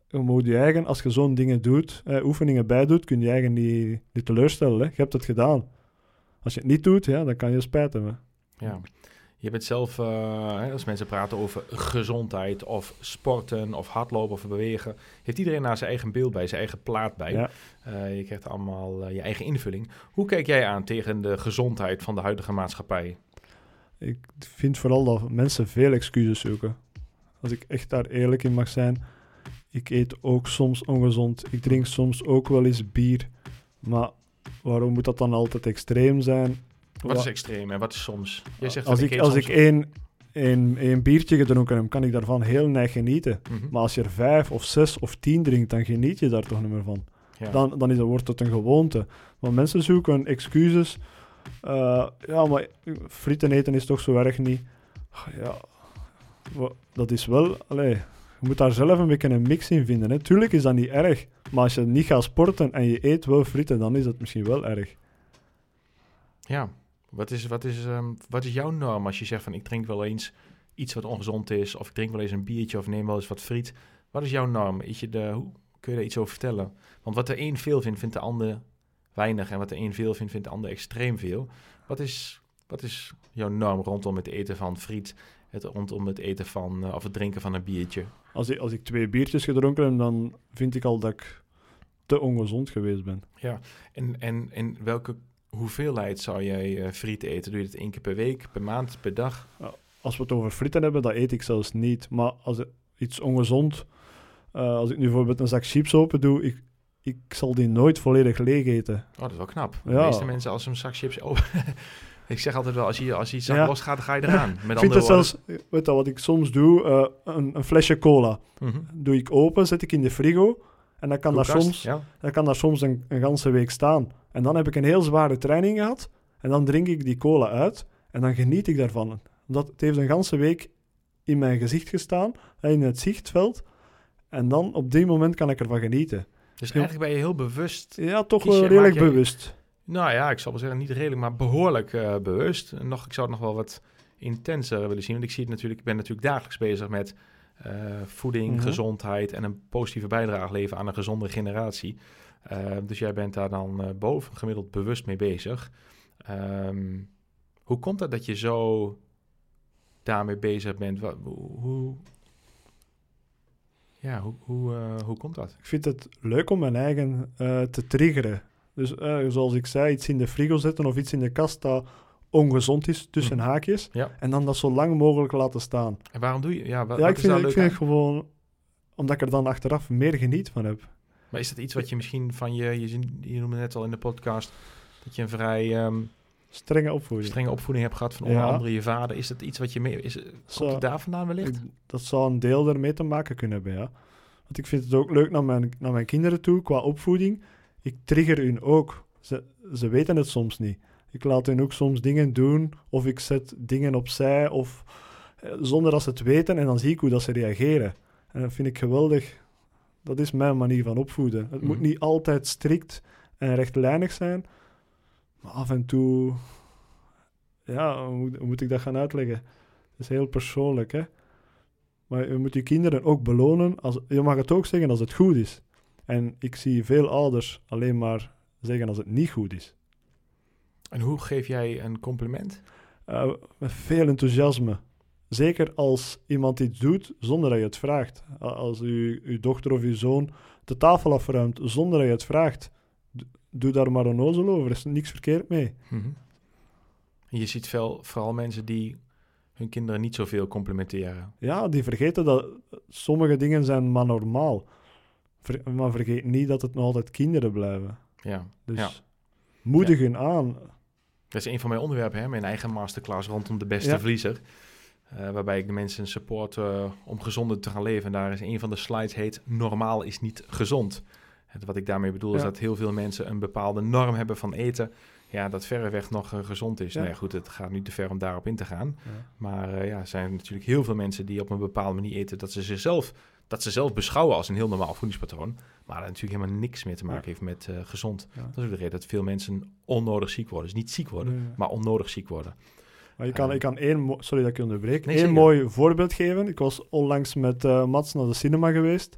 je moet je eigen, als je zo'n dingen doet, eh, oefeningen bij doet, kun je eigen niet, niet teleurstellen, hè? Je hebt het gedaan. Als je het niet doet, ja, dan kan je spijt hebben. Ja. Je bent zelf, uh, als mensen praten over gezondheid of sporten of hardlopen of bewegen, heeft iedereen naar zijn eigen beeld bij, zijn eigen plaat bij. Ja. Uh, je krijgt allemaal uh, je eigen invulling. Hoe kijk jij aan tegen de gezondheid van de huidige maatschappij? Ik vind vooral dat mensen veel excuses zoeken. Als ik echt daar eerlijk in mag zijn. Ik eet ook soms ongezond. Ik drink soms ook wel eens bier. Maar waarom moet dat dan altijd extreem zijn? Wat is extreem en wat is soms? Jij zegt als ik, als ik één, één, één biertje gedronken heb, kan ik daarvan heel neig genieten. Mhm. Maar als je er vijf of zes of tien drinkt, dan geniet je daar toch niet meer van. Dan, dan is het, wordt het een gewoonte. Maar mensen zoeken excuses. Uh, ja, maar frieten eten is toch zo erg niet. Ja, dat is wel... Allee, je moet daar zelf een beetje een mix in vinden. Hè. Tuurlijk is dat niet erg. Maar als je niet gaat sporten en je eet wel frieten, dan is dat misschien wel erg. Ja, wat is, wat, is, um, wat is jouw norm als je zegt van ik drink wel eens iets wat ongezond is, of ik drink wel eens een biertje of neem wel eens wat friet. Wat is jouw norm? Is je de, hoe kun je daar iets over vertellen? Want wat de een veel vindt, vindt de ander weinig. En wat de een veel vindt, vindt de ander extreem veel. Wat is, wat is jouw norm rondom het eten van friet, het, rondom het eten van, uh, of het drinken van een biertje? Als ik, als ik twee biertjes gedronken heb, dan vind ik al dat ik te ongezond geweest ben. Ja, en, en, en welke hoeveelheid zou jij uh, friet eten? Doe je het één keer per week, per maand, per dag? Als we het over frieten hebben, dat eet ik zelfs niet. Maar als het iets ongezond, als ik nu bijvoorbeeld een zak chips open doe, ik, ik zal die nooit volledig leeg eten. Oh, dat is wel knap. De meeste mensen als ze een zak chips open... *laughs* ik zeg altijd wel, als je, als je iets ja. los gaat, ga je eraan. *laughs* Met ik vind het zelfs, weet je wat ik soms doe, uh, een, een, flesje cola. Mhm. Doe ik open, zet ik in de frigo. En dan kan, daar soms, ja. dan kan daar soms een, een ganse week staan. En dan heb ik een heel zware training gehad. En dan drink ik die cola uit. En dan geniet ik daarvan. Omdat het heeft een ganse week in mijn gezicht gestaan. In het zichtveld. En dan op die moment kan ik ervan genieten. Dus eigenlijk ben je heel bewust. Ja, toch wel redelijk bewust. Nou ja, ik zal wel zeggen, niet redelijk, maar behoorlijk uh, bewust. Nog, ik zou het nog wel wat intenser willen zien. Want ik zie het natuurlijk, ik ben natuurlijk dagelijks bezig met uh, voeding, mhm. gezondheid en een positieve bijdrage leveren aan een gezonde generatie. Uh, dus jij bent daar dan boven gemiddeld bewust mee bezig. Um, hoe komt het dat je zo daarmee bezig bent? Wat, hoe, ja, hoe, hoe, uh, hoe komt dat? Ik vind het leuk om mijn eigen uh, te triggeren. Dus uh, zoals ik zei, iets in de frigo zetten of iets in de kast dat ongezond is, tussen mm. haakjes. Ja. En dan dat zo lang mogelijk laten staan. En waarom doe je? Ja, wat, ja ik vind, ik vind het gewoon omdat ik er dan achteraf meer geniet van heb. Maar is dat iets wat je misschien van je, je, je noemde net al in de podcast, dat je een vrij um, strenge opvoeding. strenge opvoeding hebt gehad van onder andere je vader. Is dat iets wat je mee, is, komt het daar vandaan wellicht? dat zou een deel ermee te maken kunnen hebben, ja. Want ik vind het ook leuk naar mijn, naar mijn kinderen toe, qua opvoeding ik trigger hun ook. Ze, ze weten het soms niet. Ik laat hun ook soms dingen doen, of ik zet dingen opzij, of eh, zonder dat ze het weten, en dan zie ik hoe dat ze reageren. En dat vind ik geweldig. Dat is mijn manier van opvoeden. Het moet mhm. niet altijd strikt en rechtlijnig zijn, maar af en toe, ja, hoe moet, hoe moet ik dat gaan uitleggen? Het is heel persoonlijk, hè. Maar je moet je kinderen ook belonen. Als, je mag het ook zeggen als het goed is. En ik zie veel ouders alleen maar zeggen als het niet goed is. En hoe geef jij een compliment? Uh, met veel enthousiasme. Zeker als iemand iets doet zonder dat je het vraagt. Als u, uw dochter of uw zoon de tafel afruimt zonder dat je het vraagt, doe daar maar een ozel over. Er is niks verkeerd mee. Mhm. Je ziet veel, vooral mensen die hun kinderen niet zoveel complimenteren. Ja, die vergeten dat sommige dingen zijn maar normaal maar vergeet niet dat het nog altijd kinderen blijven. Ja. Dus ja. moedigen aan. Dat is een van mijn onderwerpen, hè? mijn eigen masterclass rondom de beste verliezer. Uh, waarbij ik de mensen support uh, om gezonder te gaan leven. En daar is een van de slides heet Normaal is niet gezond. En wat ik daarmee bedoel is dat heel veel mensen een bepaalde norm hebben van eten. Ja, dat verreweg nog uh, gezond is. Ja. Nou ja, goed, het gaat nu te ver om daarop in te gaan. Maar ja, er zijn natuurlijk heel veel mensen die op een bepaalde manier eten dat ze zichzelf dat ze zelf beschouwen als een heel normaal voedingspatroon. Maar dat natuurlijk helemaal niks meer te maken heeft met uh, gezond. Dat is ook de reden dat veel mensen onnodig ziek worden. Dus niet ziek worden, maar onnodig ziek worden. Maar je kan, uh, ik kan één, sorry dat ik je onderbreek, nee, één mooi voorbeeld geven. Ik was onlangs met uh, Mats naar de cinema geweest.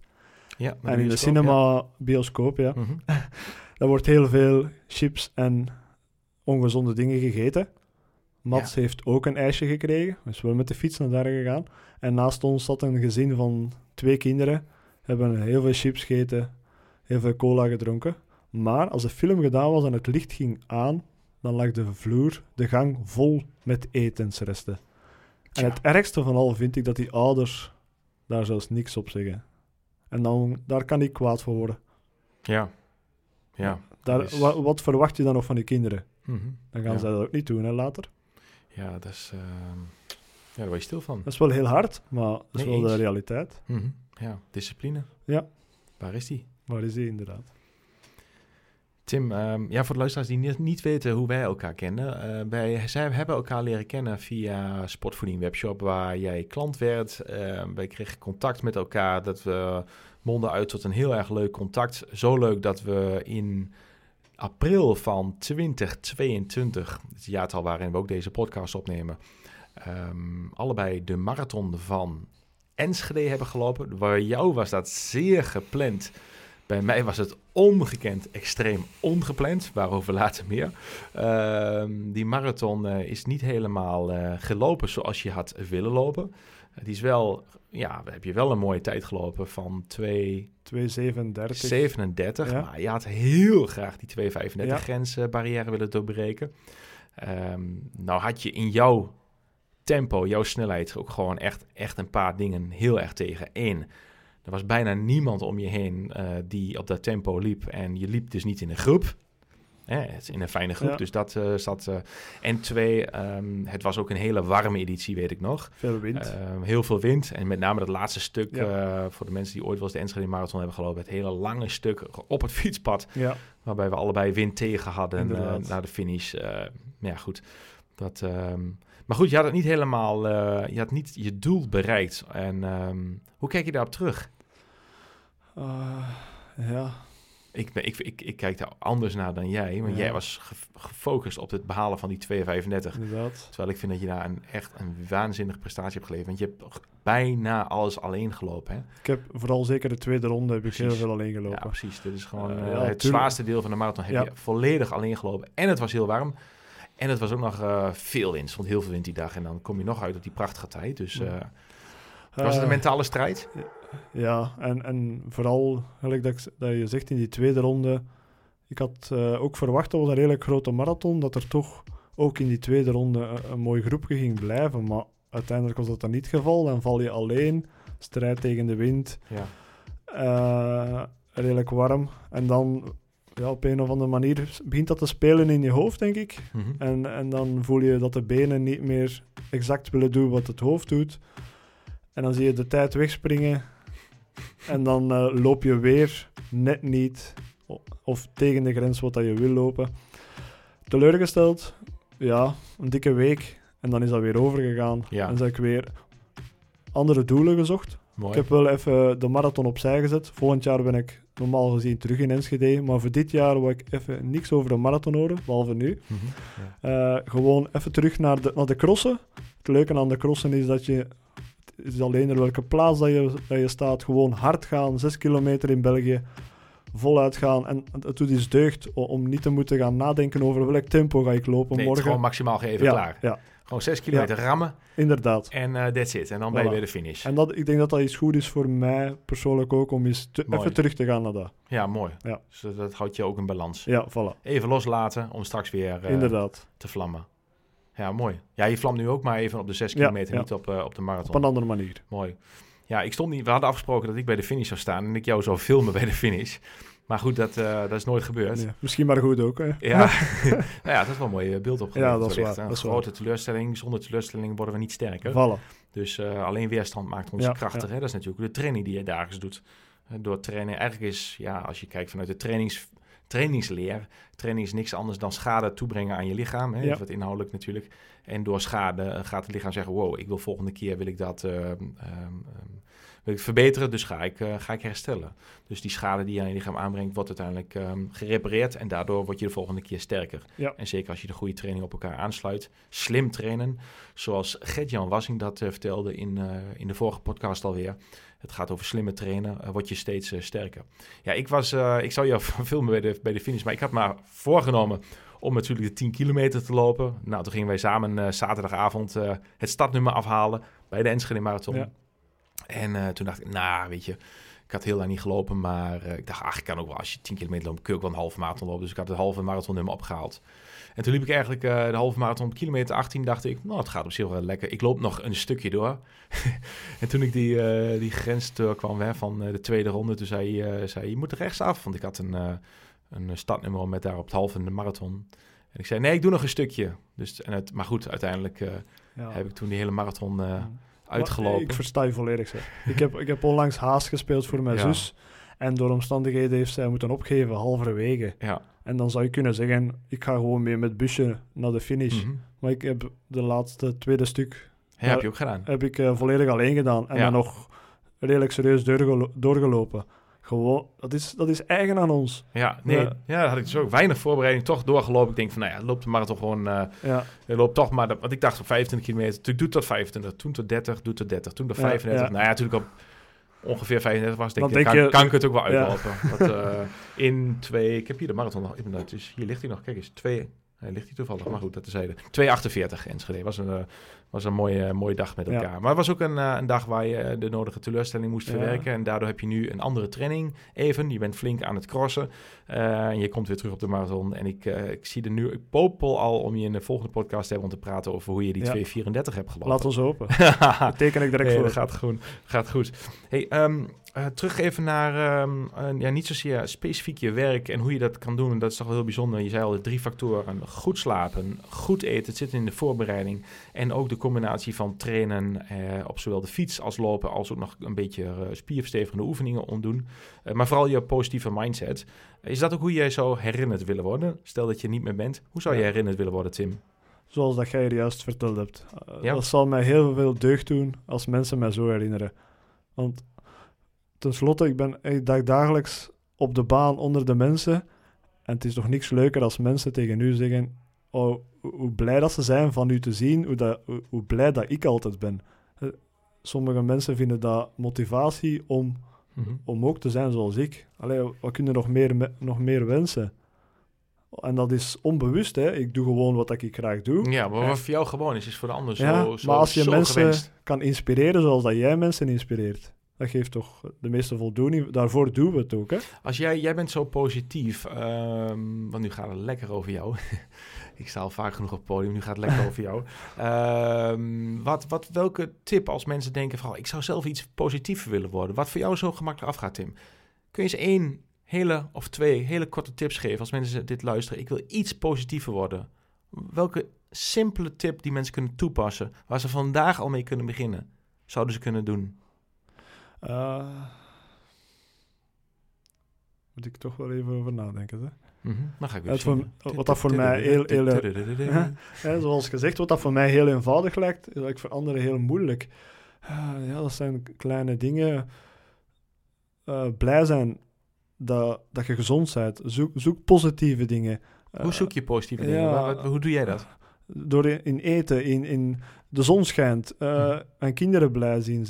Ja, en in de cinema, bioscoop, ja. Mm *laughs* Daar wordt heel veel chips en ongezonde dingen gegeten. Mats heeft ook een ijsje gekregen. Is wel met de fiets naar daar gegaan. En naast ons zat een gezin van twee kinderen. Hebben heel veel chips gegeten, heel veel cola gedronken. Maar als de film gedaan was en het licht ging aan, dan lag de vloer, de gang vol met etensresten. En het ergste van al vind ik dat die ouders daar zelfs niks op zeggen. En dan, daar kan ik kwaad voor worden. Ja. Ja. Daar, wat, wat, verwacht je dan nog van die kinderen? Mhm. Dan gaan ze dat ook niet doen, hè, later. Ja, dat is... Uh, ja, daar word je stil van. Dat is wel heel hard, maar dat is wel de realiteit. Mhm. Ja, discipline. Ja. Waar is die? Waar is die, inderdaad? Tim, um, ja, voor de luisteraars die niet, niet weten hoe wij elkaar kennen. Uh, wij zij hebben elkaar leren kennen via Sportvoeding Webshop, waar jij klant werd. Uh, wij kregen contact met elkaar, dat we monden uit tot een heel erg leuk contact. Zo leuk dat we in april van 2022, het jaartal waarin we ook deze podcast opnemen, um, allebei de marathon van Enschede hebben gelopen. Bij jou was dat zeer gepland. Bij mij was het omgekend extreem ongepland, waarover later meer. Uh, die marathon uh, is niet helemaal uh, gelopen zoals je had willen lopen. die is wel, ja, heb je wel een mooie tijd gelopen van 2... 2,37. 37, ja. maar je had heel graag die 2,35 ja. grensbarrière willen doorbreken. Um, nou had je in jouw tempo, jouw snelheid ook gewoon echt, echt een paar dingen heel erg tegen. Eén, Er was bijna niemand om je heen die op dat tempo liep. En je liep dus niet in een groep. het is in een fijne groep, dus dat uh, zat. Uh, en twee, ehm, het was ook een hele warme editie, weet ik nog. Veel wind. Ehm, heel veel wind. En met name dat laatste stuk, voor de mensen die ooit wel eens de Enschede Marathon hebben gelopen, het hele lange stuk op het fietspad. Ja. Waarbij we allebei wind tegen hadden naar de finish. ja, goed. Dat, ehm, maar goed, je had het niet helemaal, je had niet je doel bereikt. En hoe kijk je daarop terug? ja. Ik, ik, ik, ik kijk daar anders naar dan jij. Want jij was gefocust op het behalen van die 2,35. Inderdaad. Terwijl ik vind dat je daar een, echt een waanzinnige prestatie hebt geleverd. Want je hebt bijna alles alleen gelopen. Hè? Ik heb vooral zeker de tweede ronde heb ik heel veel alleen gelopen. Ja, precies. Dit is gewoon uh, het zwaarste deel van de marathon. Heb je volledig alleen gelopen. En het was heel warm. En het was ook nog uh, veel wind. stond heel veel wind die dag. En dan kom je nog uit op die prachtige tijd. Dus... Uh, was het een mentale strijd? Ja, en, en vooral, gelijk dat, dat je zegt in die tweede ronde, ik had ook verwacht dat was een redelijk grote marathon, dat er toch ook in die tweede ronde een, een mooi groepje ging blijven. Maar uiteindelijk was dat dan niet het geval. Dan val je alleen, strijd tegen de wind, ja. Uh, redelijk warm. En dan ja, op een of andere manier begint dat te spelen in je hoofd, denk ik. Mm -hmm. en, en dan voel je dat de benen niet meer exact willen doen wat het hoofd doet. En dan zie je de tijd wegspringen. En dan uh, loop je weer net niet. Of tegen de grens wat dat je wil lopen. Teleurgesteld. Ja, een dikke week. En dan is dat weer overgegaan. Ja. En heb ik weer andere doelen gezocht. Mooi. Ik heb wel even de marathon opzij gezet. Volgend jaar ben ik normaal gezien terug in Enschede. Maar voor dit jaar wil ik even niks over de marathon horen, behalve nu. Mm -hmm. ja. uh, gewoon even terug naar de, naar de crossen. Het leuke aan de crossen is dat je het is alleen er welke plaats dat je, dat je staat. Gewoon hard gaan, 6 kilometer in België, voluit gaan. En het doet iets deugd om niet te moeten gaan nadenken over welk tempo ga ik lopen nee, morgen. gewoon maximaal geven, ja, klaar. Ja. Gewoon 6 kilometer Ja. rammen Inderdaad. en uh, that's it. En dan ben je bij de finish. En dat, ik denk dat dat iets goed is voor mij persoonlijk ook, om eens te, even terug te gaan naar dat. Ja, mooi. Ja. Dus dat, houdt je ook in balans. Ja, voilà. Even loslaten om straks weer uh, Inderdaad. te vlammen. Ja, mooi. Ja, je vlamt nu ook maar even op de 6 Ja, kilometer, ja. niet op, uh, op de marathon. Op een andere manier. Mooi. Ja, ik stond niet. We hadden afgesproken dat ik bij de finish zou staan en ik jou zou filmen bij de finish. Maar goed, dat, uh, dat is nooit gebeurd. Nee, misschien maar goed ook. Hè? Ja. *laughs* nou ja, dat is wel een mooi beeld opgeleverd. Ja, dat is waar, Een dat is grote teleurstelling. Zonder teleurstelling worden we niet sterker. Voilà. Dus uh, alleen weerstand maakt ons Ja, krachtig. ja. Hè? Dat is natuurlijk de training die je dagelijks doet. Uh, door trainen. Eigenlijk is, ja, als je kijkt vanuit de trainings, trainingsleer. Training is niks anders dan schade toebrengen aan je lichaam. Hè? Ja. Wat inhoudelijk natuurlijk. En door schade uh, gaat het lichaam zeggen: wow, ik wil volgende keer wil ik dat. Um, um, wil ik verbeteren, dus ga ik, uh, ga ik herstellen. Dus die schade die je aan je lichaam aanbrengt, wordt uiteindelijk um, gerepareerd en daardoor word je de volgende keer sterker. Ja. En zeker als je de goede training op elkaar aansluit, slim trainen, zoals Gert-Jan Wassing dat uh, vertelde in, in de vorige podcast alweer. Het gaat over slimme trainen, uh, word je steeds uh, sterker. Ja, ik, was, uh, ik zou jou *laughs* filmen bij de, bij de finish, maar ik had maar voorgenomen om natuurlijk de 10 kilometer te lopen. Nou, toen gingen wij samen zaterdagavond het startnummer afhalen bij de Enschede Marathon. Ja. En toen dacht ik, nou, weet je, ik had heel lang niet gelopen, maar ik dacht, ach, ik kan ook wel, als je 10 kilometer loopt, kun je ook wel een halve marathon lopen. Dus ik had het halve marathonnummer opgehaald. En toen liep ik eigenlijk uh, de halve marathon op kilometer 18, dacht ik, nou, het gaat op zich wel lekker. Ik loop nog een stukje door. *laughs* en toen ik die, uh, die grens kwam hè, van uh, de tweede ronde, toen zei, zei je moet er rechtsaf, want ik had een, een startnummer met daar op het halve de marathon. En ik zei, nee, ik doe nog een stukje. Dus, en het, maar goed, uiteindelijk ja. heb ik toen die hele marathon uitgelopen. Ik versta je volledig, zeg. ik, heb, ik heb onlangs haast gespeeld voor mijn ja. zus. En door omstandigheden heeft zij moeten opgeven, halverwege. Ja. En dan zou je kunnen zeggen, ik ga gewoon mee met busje naar de finish. Mm -hmm. Maar ik heb de laatste tweede stuk... Ja, heb je ook gedaan. Heb ik uh, volledig alleen gedaan. En dan nog redelijk serieus doorgelo doorgelopen. Gewoon, dat is, dat is eigen aan ons. Ja, nee, ja. ja dat had ik dus ook weinig voorbereiding toch doorgelopen. Ik denk van, nou ja, loopt de marathon gewoon, uh, ja. loopt toch maar, want ik dacht op 25 kilometer, toen doet tot 25, toen tot 30, doet tot 30, toen tot 35. Ja, ja. Nou ja, natuurlijk op ongeveer 35 was, denk, denk ik, kan, je, kan ik het ook wel uitlopen. Ja. Dat, uh, in twee, ik heb hier de marathon nog, dus hier ligt hij nog, kijk eens, twee, hij ligt hier toevallig, maar goed, dat is 2,48 Enschede. was een, uh, was een mooie, mooie dag met elkaar. Maar het was ook een, een dag waar je de nodige teleurstelling moest verwerken. En daardoor heb je nu een andere training even. Je bent flink aan het crossen. en je komt weer terug op de marathon. En ik, ik zie er nu, ik popel al om je in de volgende podcast te hebben om te praten over hoe je die 234 hebt gelopen. Laat ons hopen. *laughs* teken ik direct nee, voor. Gaat goed. Gaat goed. Hey, um, uh, terug even naar, um, ja, niet zozeer specifiek je werk en hoe je dat kan doen. Dat is toch wel heel bijzonder. Je zei al de drie factoren. Goed slapen, goed eten, het zit in de voorbereiding. En ook de combinatie van trainen uh, op zowel de fiets als lopen, als ook nog een beetje uh, spierverstevigende oefeningen omdoen. maar vooral je positieve mindset. is dat ook hoe jij zou herinnerd willen worden? Stel dat je niet meer bent. Hoe zou je herinnerd willen worden, Tim? Zoals dat jij er juist verteld hebt. Ja? Dat zal mij heel veel deugd doen als mensen mij zo herinneren. Want tenslotte, ik ben echt dagelijks op de baan onder de mensen. En het is toch niks leuker als mensen tegen u zeggen: Oh, hoe blij dat ze zijn van u te zien, hoe, dat, hoe, blij dat ik altijd ben. Eh, sommige mensen vinden dat motivatie om, mhm. om ook te zijn zoals ik. Allee, wat kunnen nog meer, nog meer wensen? En dat is onbewust, hè. Ik doe gewoon wat ik graag doe. Ja, maar wat voor jou gewoon is, is voor de ander zo, ja, zo Maar als je mensen kan inspireren zoals dat jij mensen inspireert, dat geeft toch de meeste voldoening. Daarvoor doen we het ook. Hè? Als jij, jij bent zo positief, um, want nu gaat het lekker over jou. *laughs* ik sta al vaak genoeg op het podium, nu gaat het lekker *laughs* over jou. Um, wat, wat, welke tip als mensen denken van, ik zou zelf iets positiever willen worden. Wat voor jou zo gemakkelijk afgaat, Tim? Kun je eens één hele of twee hele korte tips geven als mensen dit luisteren? Ik wil iets positiever worden. Welke simpele tip die mensen kunnen toepassen, waar ze vandaag al mee kunnen beginnen, zouden ze kunnen doen? Uh, moet ik toch wel even over nadenken. Hè? Mm -hmm. Dan ga ik weer voor, Wat dat voor mij heel... heel *laughs* zoals gezegd, wat dat voor mij heel eenvoudig lijkt, is voor anderen heel moeilijk. Uh, ja, dat zijn kleine dingen. Uh, blij zijn dat, dat je gezond bent. Zoek, zoek positieve dingen. Hoe zoek je positieve dingen? Ja, hoe doe jij dat? Door in eten, in, in de zon schijnt, uh, en kinderen blij zien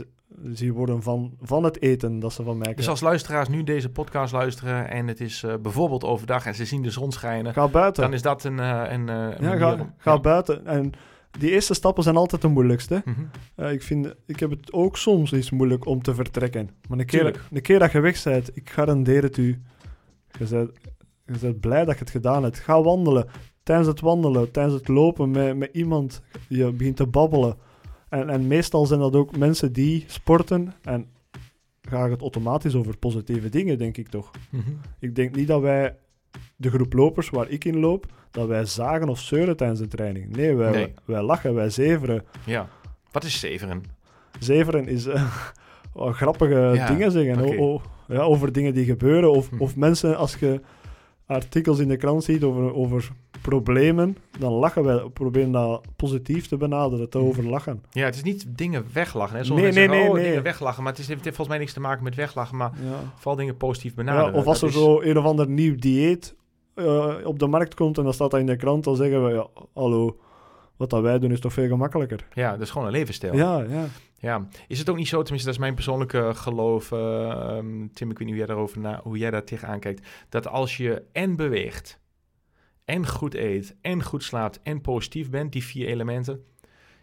zien worden van, van het eten dat ze van mij krijgen. Dus als luisteraars nu deze podcast luisteren en het is uh, bijvoorbeeld overdag en ze zien de zon schijnen, ga buiten. dan is dat een, uh, een, uh, ja, ga, om, ga buiten. En die eerste stappen zijn altijd de moeilijkste. Mm -hmm. ik, vind, ik heb het ook soms iets moeilijk om te vertrekken. Maar een keer, een keer dat je weg bent, ik garandeer het u, je bent, je bent blij dat je het gedaan hebt. Ga wandelen. Tijdens het wandelen, tijdens het lopen met, met iemand, je begint te babbelen en, en meestal zijn dat ook mensen die sporten en gaat het automatisch over positieve dingen, denk ik toch. Mhm. Ik denk niet dat wij, de groep lopers waar ik in loop, dat wij zagen of zeuren tijdens de training. Nee, wij, wij lachen, wij zeveren. Ja. Wat is zeveren? Zeveren is *laughs* uh, grappige dingen zeggen oh, ja, over dingen die gebeuren. Of, mhm. of mensen, als je artikels in de krant ziet over, over problemen, dan lachen wij. Proberen dat positief te benaderen, te mhm. overlachen. Ja, het is niet dingen weglachen. Hè? nee, nee, zeggen, nee, oh, nee. dingen weglachen. Maar het, is, het heeft volgens mij niks te maken met weglachen, maar ja. vooral dingen positief benaderen. Ja, of als er zo een of ander nieuw dieet uh, op de markt komt en dan staat dat in de krant, dan zeggen we, ja, hallo, wat dat wij doen is toch veel gemakkelijker. Ja, dat is gewoon een levensstijl. Ja, ja. Ja, is het ook niet zo, tenminste dat is mijn persoonlijke geloof, uh, Tim, ik weet niet hoe jij, daarover na, hoe jij daar tegenaan kijkt, dat als je en beweegt, en goed eet, en goed slaapt, en positief bent, die vier elementen,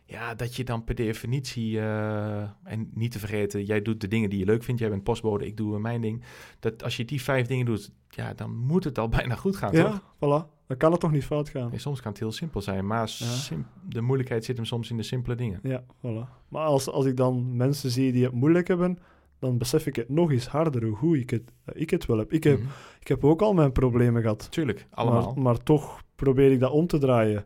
ja, dat je dan per definitie, uh, en niet te vergeten, jij doet de dingen die je leuk vindt, jij bent postbode, ik doe mijn ding, dat als je die vijf dingen doet, ja, dan moet het al *laughs* bijna goed gaan, ja, voilà. Dan kan het toch niet fout gaan. Nee, soms kan het heel simpel zijn, maar de moeilijkheid zit hem soms in de simpele dingen. Ja, voilà. Maar als, als ik dan mensen zie die het moeilijk hebben, dan besef ik het nog eens harder hoe ik het, ik het wel heb. Ik heb, mhm. ik heb ook al mijn problemen gehad. Tuurlijk, allemaal. Maar, maar toch probeer ik dat om te draaien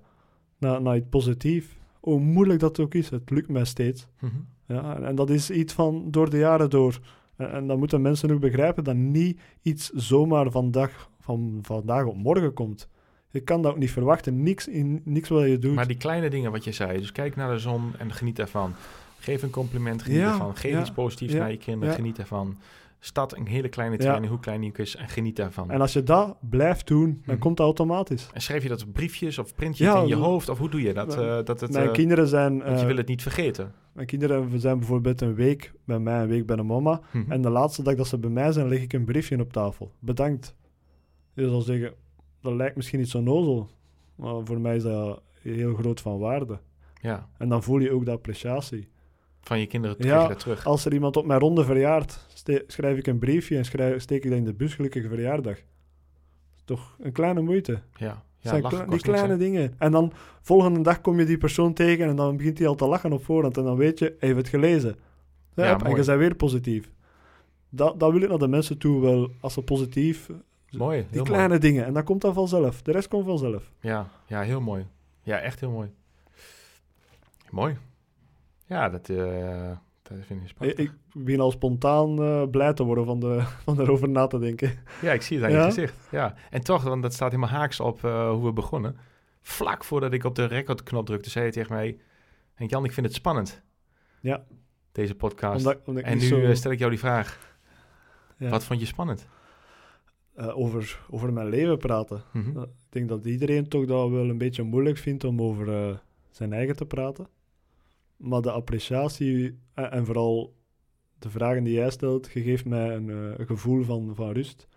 naar, naar iets positiefs. Hoe moeilijk dat ook is, het lukt mij steeds. Mhm. ja, en, dat is iets van door de jaren door. En, en dan moeten mensen ook begrijpen dat niet iets zomaar vandaag, van vandaag op morgen komt. Je kan dat ook niet verwachten. Niks, in, niks wat je doet. Maar die kleine dingen wat je zei. Dus kijk naar de zon en geniet ervan. Geef een compliment, geniet ervan. Geef iets positiefs naar je kinderen, geniet ervan. Start een hele kleine training, hoe klein die ook is, en geniet daarvan. En als je dat blijft doen, dan mhm. komt het automatisch. En schrijf je dat op briefjes of print je het in je hoofd? Of hoe doe je dat? Uh, dat het, mijn uh, kinderen zijn... want je eh, wil het niet vergeten. Mijn kinderen zijn bijvoorbeeld een week bij mij, een week bij de mama. Mhm. En de laatste dag dat ze bij mij zijn, leg ik een briefje op tafel. Bedankt. Je zal zeggen, dat lijkt misschien niet zo nozel. Maar voor mij is dat heel groot van waarde. Ja. En dan voel je ook de appreciatie. Van je kinderen ja, terug. Als er iemand op mijn ronde verjaart, schrijf ik een briefje en schrijf, steek ik dat in de bus gelukkige verjaardag. Toch een kleine moeite. Ja. Ja, zijn die kleine dingen. En dan volgende dag kom je die persoon tegen en dan begint hij al te lachen op voorhand. En dan weet je, hij heeft het gelezen. Ja, en je bent weer positief. Dat, dat wil ik naar de mensen toe wel, als ze positief... Mooi, Die kleine dingen. En dan komt dat vanzelf. De rest komt vanzelf. Ja, ja heel mooi. Ja, echt heel mooi. Mooi. Ja, dat, uh, dat vind ik spannend. Ik, begin al spontaan uh, blij te worden van, de, *laughs* van erover na te denken. Ja, ik zie het aan je gezicht. Ja. En toch, want dat staat helemaal haaks op uh, hoe we begonnen. Vlak voordat ik op de recordknop drukte, zei je tegen mij... Jan, ik vind het spannend. Ja. Deze podcast. en nu stel ik jou die vraag. Ja. Wat vond je spannend? Uh, over, over mijn leven praten. Mm ik denk dat iedereen toch dat wel een beetje moeilijk vindt om over zijn eigen te praten. Maar de appreciatie en, en, vooral de vragen die jij stelt, geeft mij een, uh, een, gevoel van, van rust.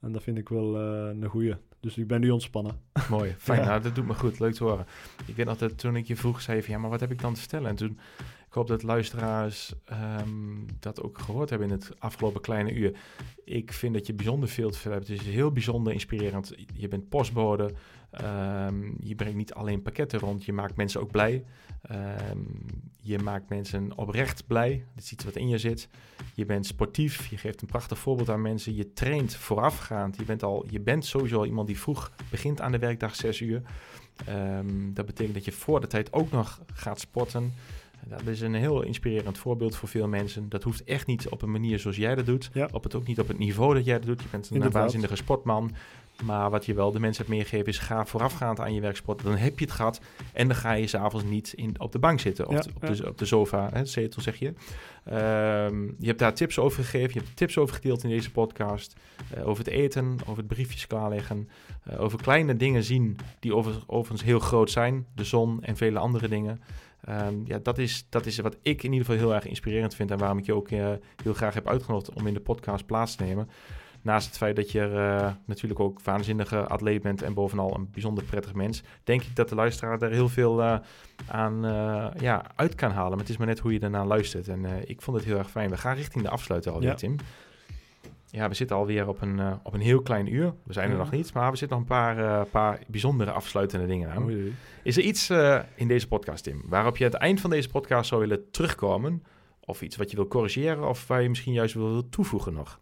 En dat vind ik wel uh, een goeie. Dus ik ben nu ontspannen. Mooi, fijn. *laughs* Nou, dat doet me goed. Leuk te horen. Ik weet dat toen ik je vroeg, zei van, ja, maar wat heb ik dan te stellen? En toen, ik hoop dat luisteraars um, dat ook gehoord hebben in het afgelopen kleine uur. Ik vind dat je bijzonder veel te hebt. Het is heel bijzonder inspirerend. Je bent postbode. Um, je brengt niet alleen pakketten rond, je maakt mensen ook blij. Um, je maakt mensen oprecht blij. Dat is iets wat in je zit. Je bent sportief. Je geeft een prachtig voorbeeld aan mensen. Je traint voorafgaand. Je bent, al, je bent sowieso iemand die vroeg begint aan de werkdag 6 uur. Um, dat betekent dat je voor de tijd ook nog gaat sporten. Dat is een heel inspirerend voorbeeld voor veel mensen. Dat hoeft echt niet op een manier zoals jij dat doet. Ja. Op het, ook niet op het niveau dat jij dat doet. Je bent een waanzinnige sportman. Maar wat je wel de mensen hebt meegegeven is ga voorafgaand aan je werksport. Dan heb je het gehad en dan ga je s'avonds niet in, op de bank zitten. Of op, de, op de sofa, hè, zetel zeg je. Um, je hebt daar tips over gegeven. Je hebt tips over gedeeld in deze podcast. Uh, over het eten, over het briefjes klaarleggen. Uh, over kleine dingen zien die over, overigens heel groot zijn. De zon en vele andere dingen. Um, ja, dat is, dat is wat ik in ieder geval heel erg inspirerend vind. En waarom ik je ook uh, heel graag heb uitgenodigd om in de podcast plaats te nemen. Naast het feit dat je uh, natuurlijk ook waanzinnige atleet bent en bovenal een bijzonder prettig mens, denk ik dat de luisteraar er heel veel uh, aan uh, ja, uit kan halen. Maar het is maar net hoe je ernaar luistert. En ik vond het heel erg fijn. We gaan richting de afsluiten alweer, ja. Tim. Ja, we zitten alweer op een, op een heel klein uur. We zijn er nog niet, maar we zitten nog een paar, paar bijzondere afsluitende dingen aan. Oei, Is er iets in deze podcast, Tim, waarop je aan het eind van deze podcast zou willen terugkomen? Of iets wat je wil corrigeren of waar je misschien juist wil toevoegen nog?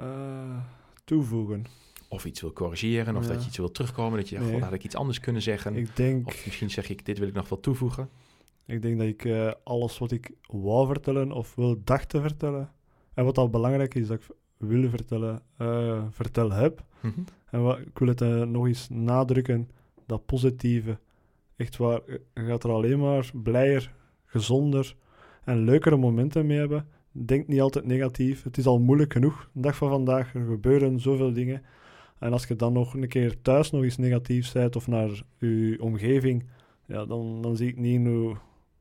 Uh, toevoegen. Of iets wil corrigeren, of dat je iets wil terugkomen. Dat je nee. had ik iets anders kunnen zeggen. Ik denk, of misschien zeg ik, dit wil ik nog wel toevoegen. Ik denk dat ik uh, alles wat ik wou vertellen of wil dachten vertellen. En wat al belangrijk is, dat ik wil vertellen, uh, vertel heb. Mm -hmm. En wat, ik wil het nog eens nadrukken, dat positieve. Echt waar, je gaat er alleen maar blijer, gezonder en leukere momenten mee hebben denk niet altijd negatief. Het is al moeilijk genoeg. De dag van vandaag, er gebeuren zoveel dingen. En als je dan nog een keer thuis nog eens negatief bent of naar je omgeving, ja, dan, dan zie ik niet hoe,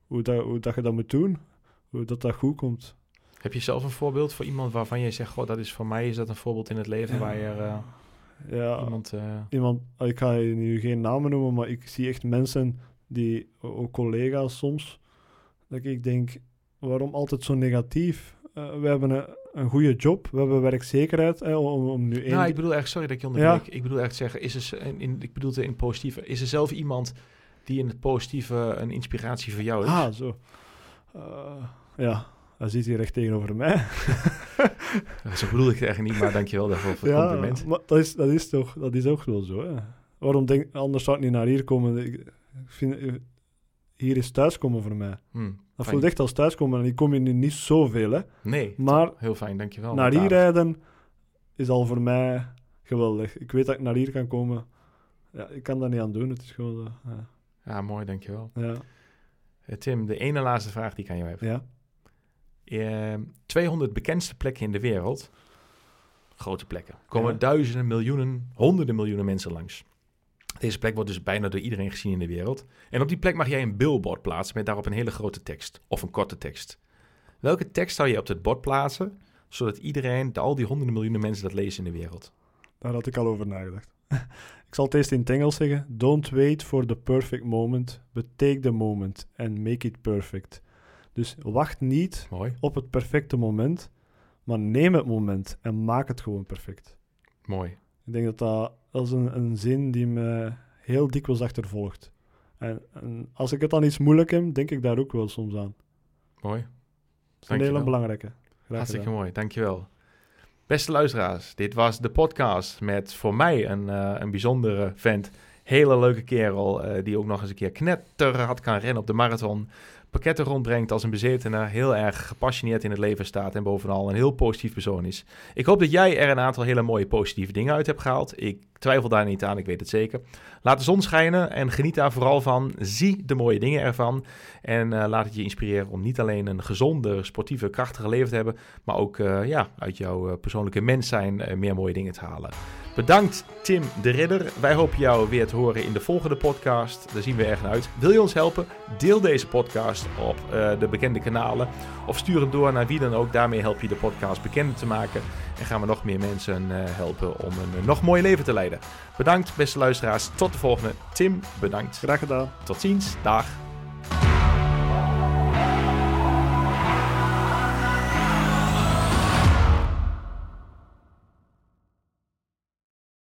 hoe, dat, hoe dat je dat moet doen. Hoe dat, dat goed komt. Heb je zelf een voorbeeld voor iemand waarvan je zegt, goh, dat is voor mij is dat een voorbeeld in het leven waar je uh, ja, iemand, uh... iemand... Ik ga je nu geen namen noemen, maar ik zie echt mensen die, ook collega's soms, dat ik denk, waarom altijd zo negatief? Uh, we hebben een, een goede job, we hebben werkzekerheid om, om nu... Nou, ik bedoel echt, sorry dat ik je onderbreek. Ja. Ik bedoel echt zeggen, is er, in, ik bedoel het in positieve, is er zelf iemand die in het positieve een inspiratie voor jou is? Ah, zo. Uh, ja, hij zit hier recht tegenover mij. *laughs* zo bedoel ik het eigenlijk niet, maar dankjewel daarvoor voor het ja, compliment. Maar dat is, dat is toch, dat is ook wel zo, hè. Waarom denk anders zou ik niet naar hier komen? Ik vind, hier is thuiskomen voor mij. Hmm. Dat voelt echt als thuiskomen. En die kom je nu niet zoveel, hè. Nee, maar heel fijn, dankjewel. Naar hier rijden is al voor mij geweldig. Ik weet dat ik naar hier kan komen. Ja, ik kan daar niet aan doen. Het is gewoon... Uh, ja. mooi, dankjewel. Ja. Uh, Tim, de ene laatste vraag die ik aan jou heb. Ja. Uh, ehm, 200 bekendste plekken in de wereld, grote plekken, komen ja. duizenden, miljoenen, honderden miljoenen mensen langs. Deze plek wordt dus bijna door iedereen gezien in de wereld. En op die plek mag jij een billboard plaatsen met daarop een hele grote tekst of een korte tekst. Welke tekst zou je op het bord plaatsen, zodat iedereen, al die honderden miljoenen mensen dat lezen in de wereld? Daar had ik al over nagedacht. *laughs* ik zal het eerst in het Engels zeggen. Don't wait for the perfect moment, but take the moment and make it perfect. Dus wacht niet Mooi. op het perfecte moment, maar neem het moment en maak het gewoon perfect. Mooi. Ik denk dat dat, dat is een, een zin die me heel dikwijls achtervolgt. En, en als ik het dan iets moeilijk heb, denk ik daar ook wel soms aan. Mooi. Dat is een hele belangrijke. Graag Hartstikke gedaan. mooi, dankjewel. Beste luisteraars, dit was de podcast met voor mij een, eh, een bijzondere vent. Hele leuke kerel, eh, die ook nog eens een keer knetter had kan rennen op de marathon. Pakketten rondbrengt als een bezetene, heel erg gepassioneerd in het leven staat en bovenal een heel positief persoon is. Ik hoop dat jij er een aantal hele mooie positieve dingen uit hebt gehaald. Ik twijfel daar niet aan, ik weet het zeker. Laat de zon schijnen en geniet daar vooral van. Zie de mooie dingen ervan en eh, laat het je inspireren om niet alleen een gezonde, sportieve, krachtige leven te hebben, maar ook eh, ja, uit jouw eh, persoonlijke mens zijn meer mooie dingen te halen. Bedankt Tim de Ridder. Wij hopen jou weer te horen in de volgende podcast. Daar zien we erg naar uit. Wil je ons helpen? Deel deze podcast op eh, de bekende kanalen. Of stuur hem door naar wie dan ook. Daarmee help je de podcast bekender te maken. En gaan we nog meer mensen eh, helpen om een eh, nog mooi leven te leiden. Bedankt beste luisteraars. Tot de volgende. Tim, bedankt. Graag gedaan. Tot ziens. Dag.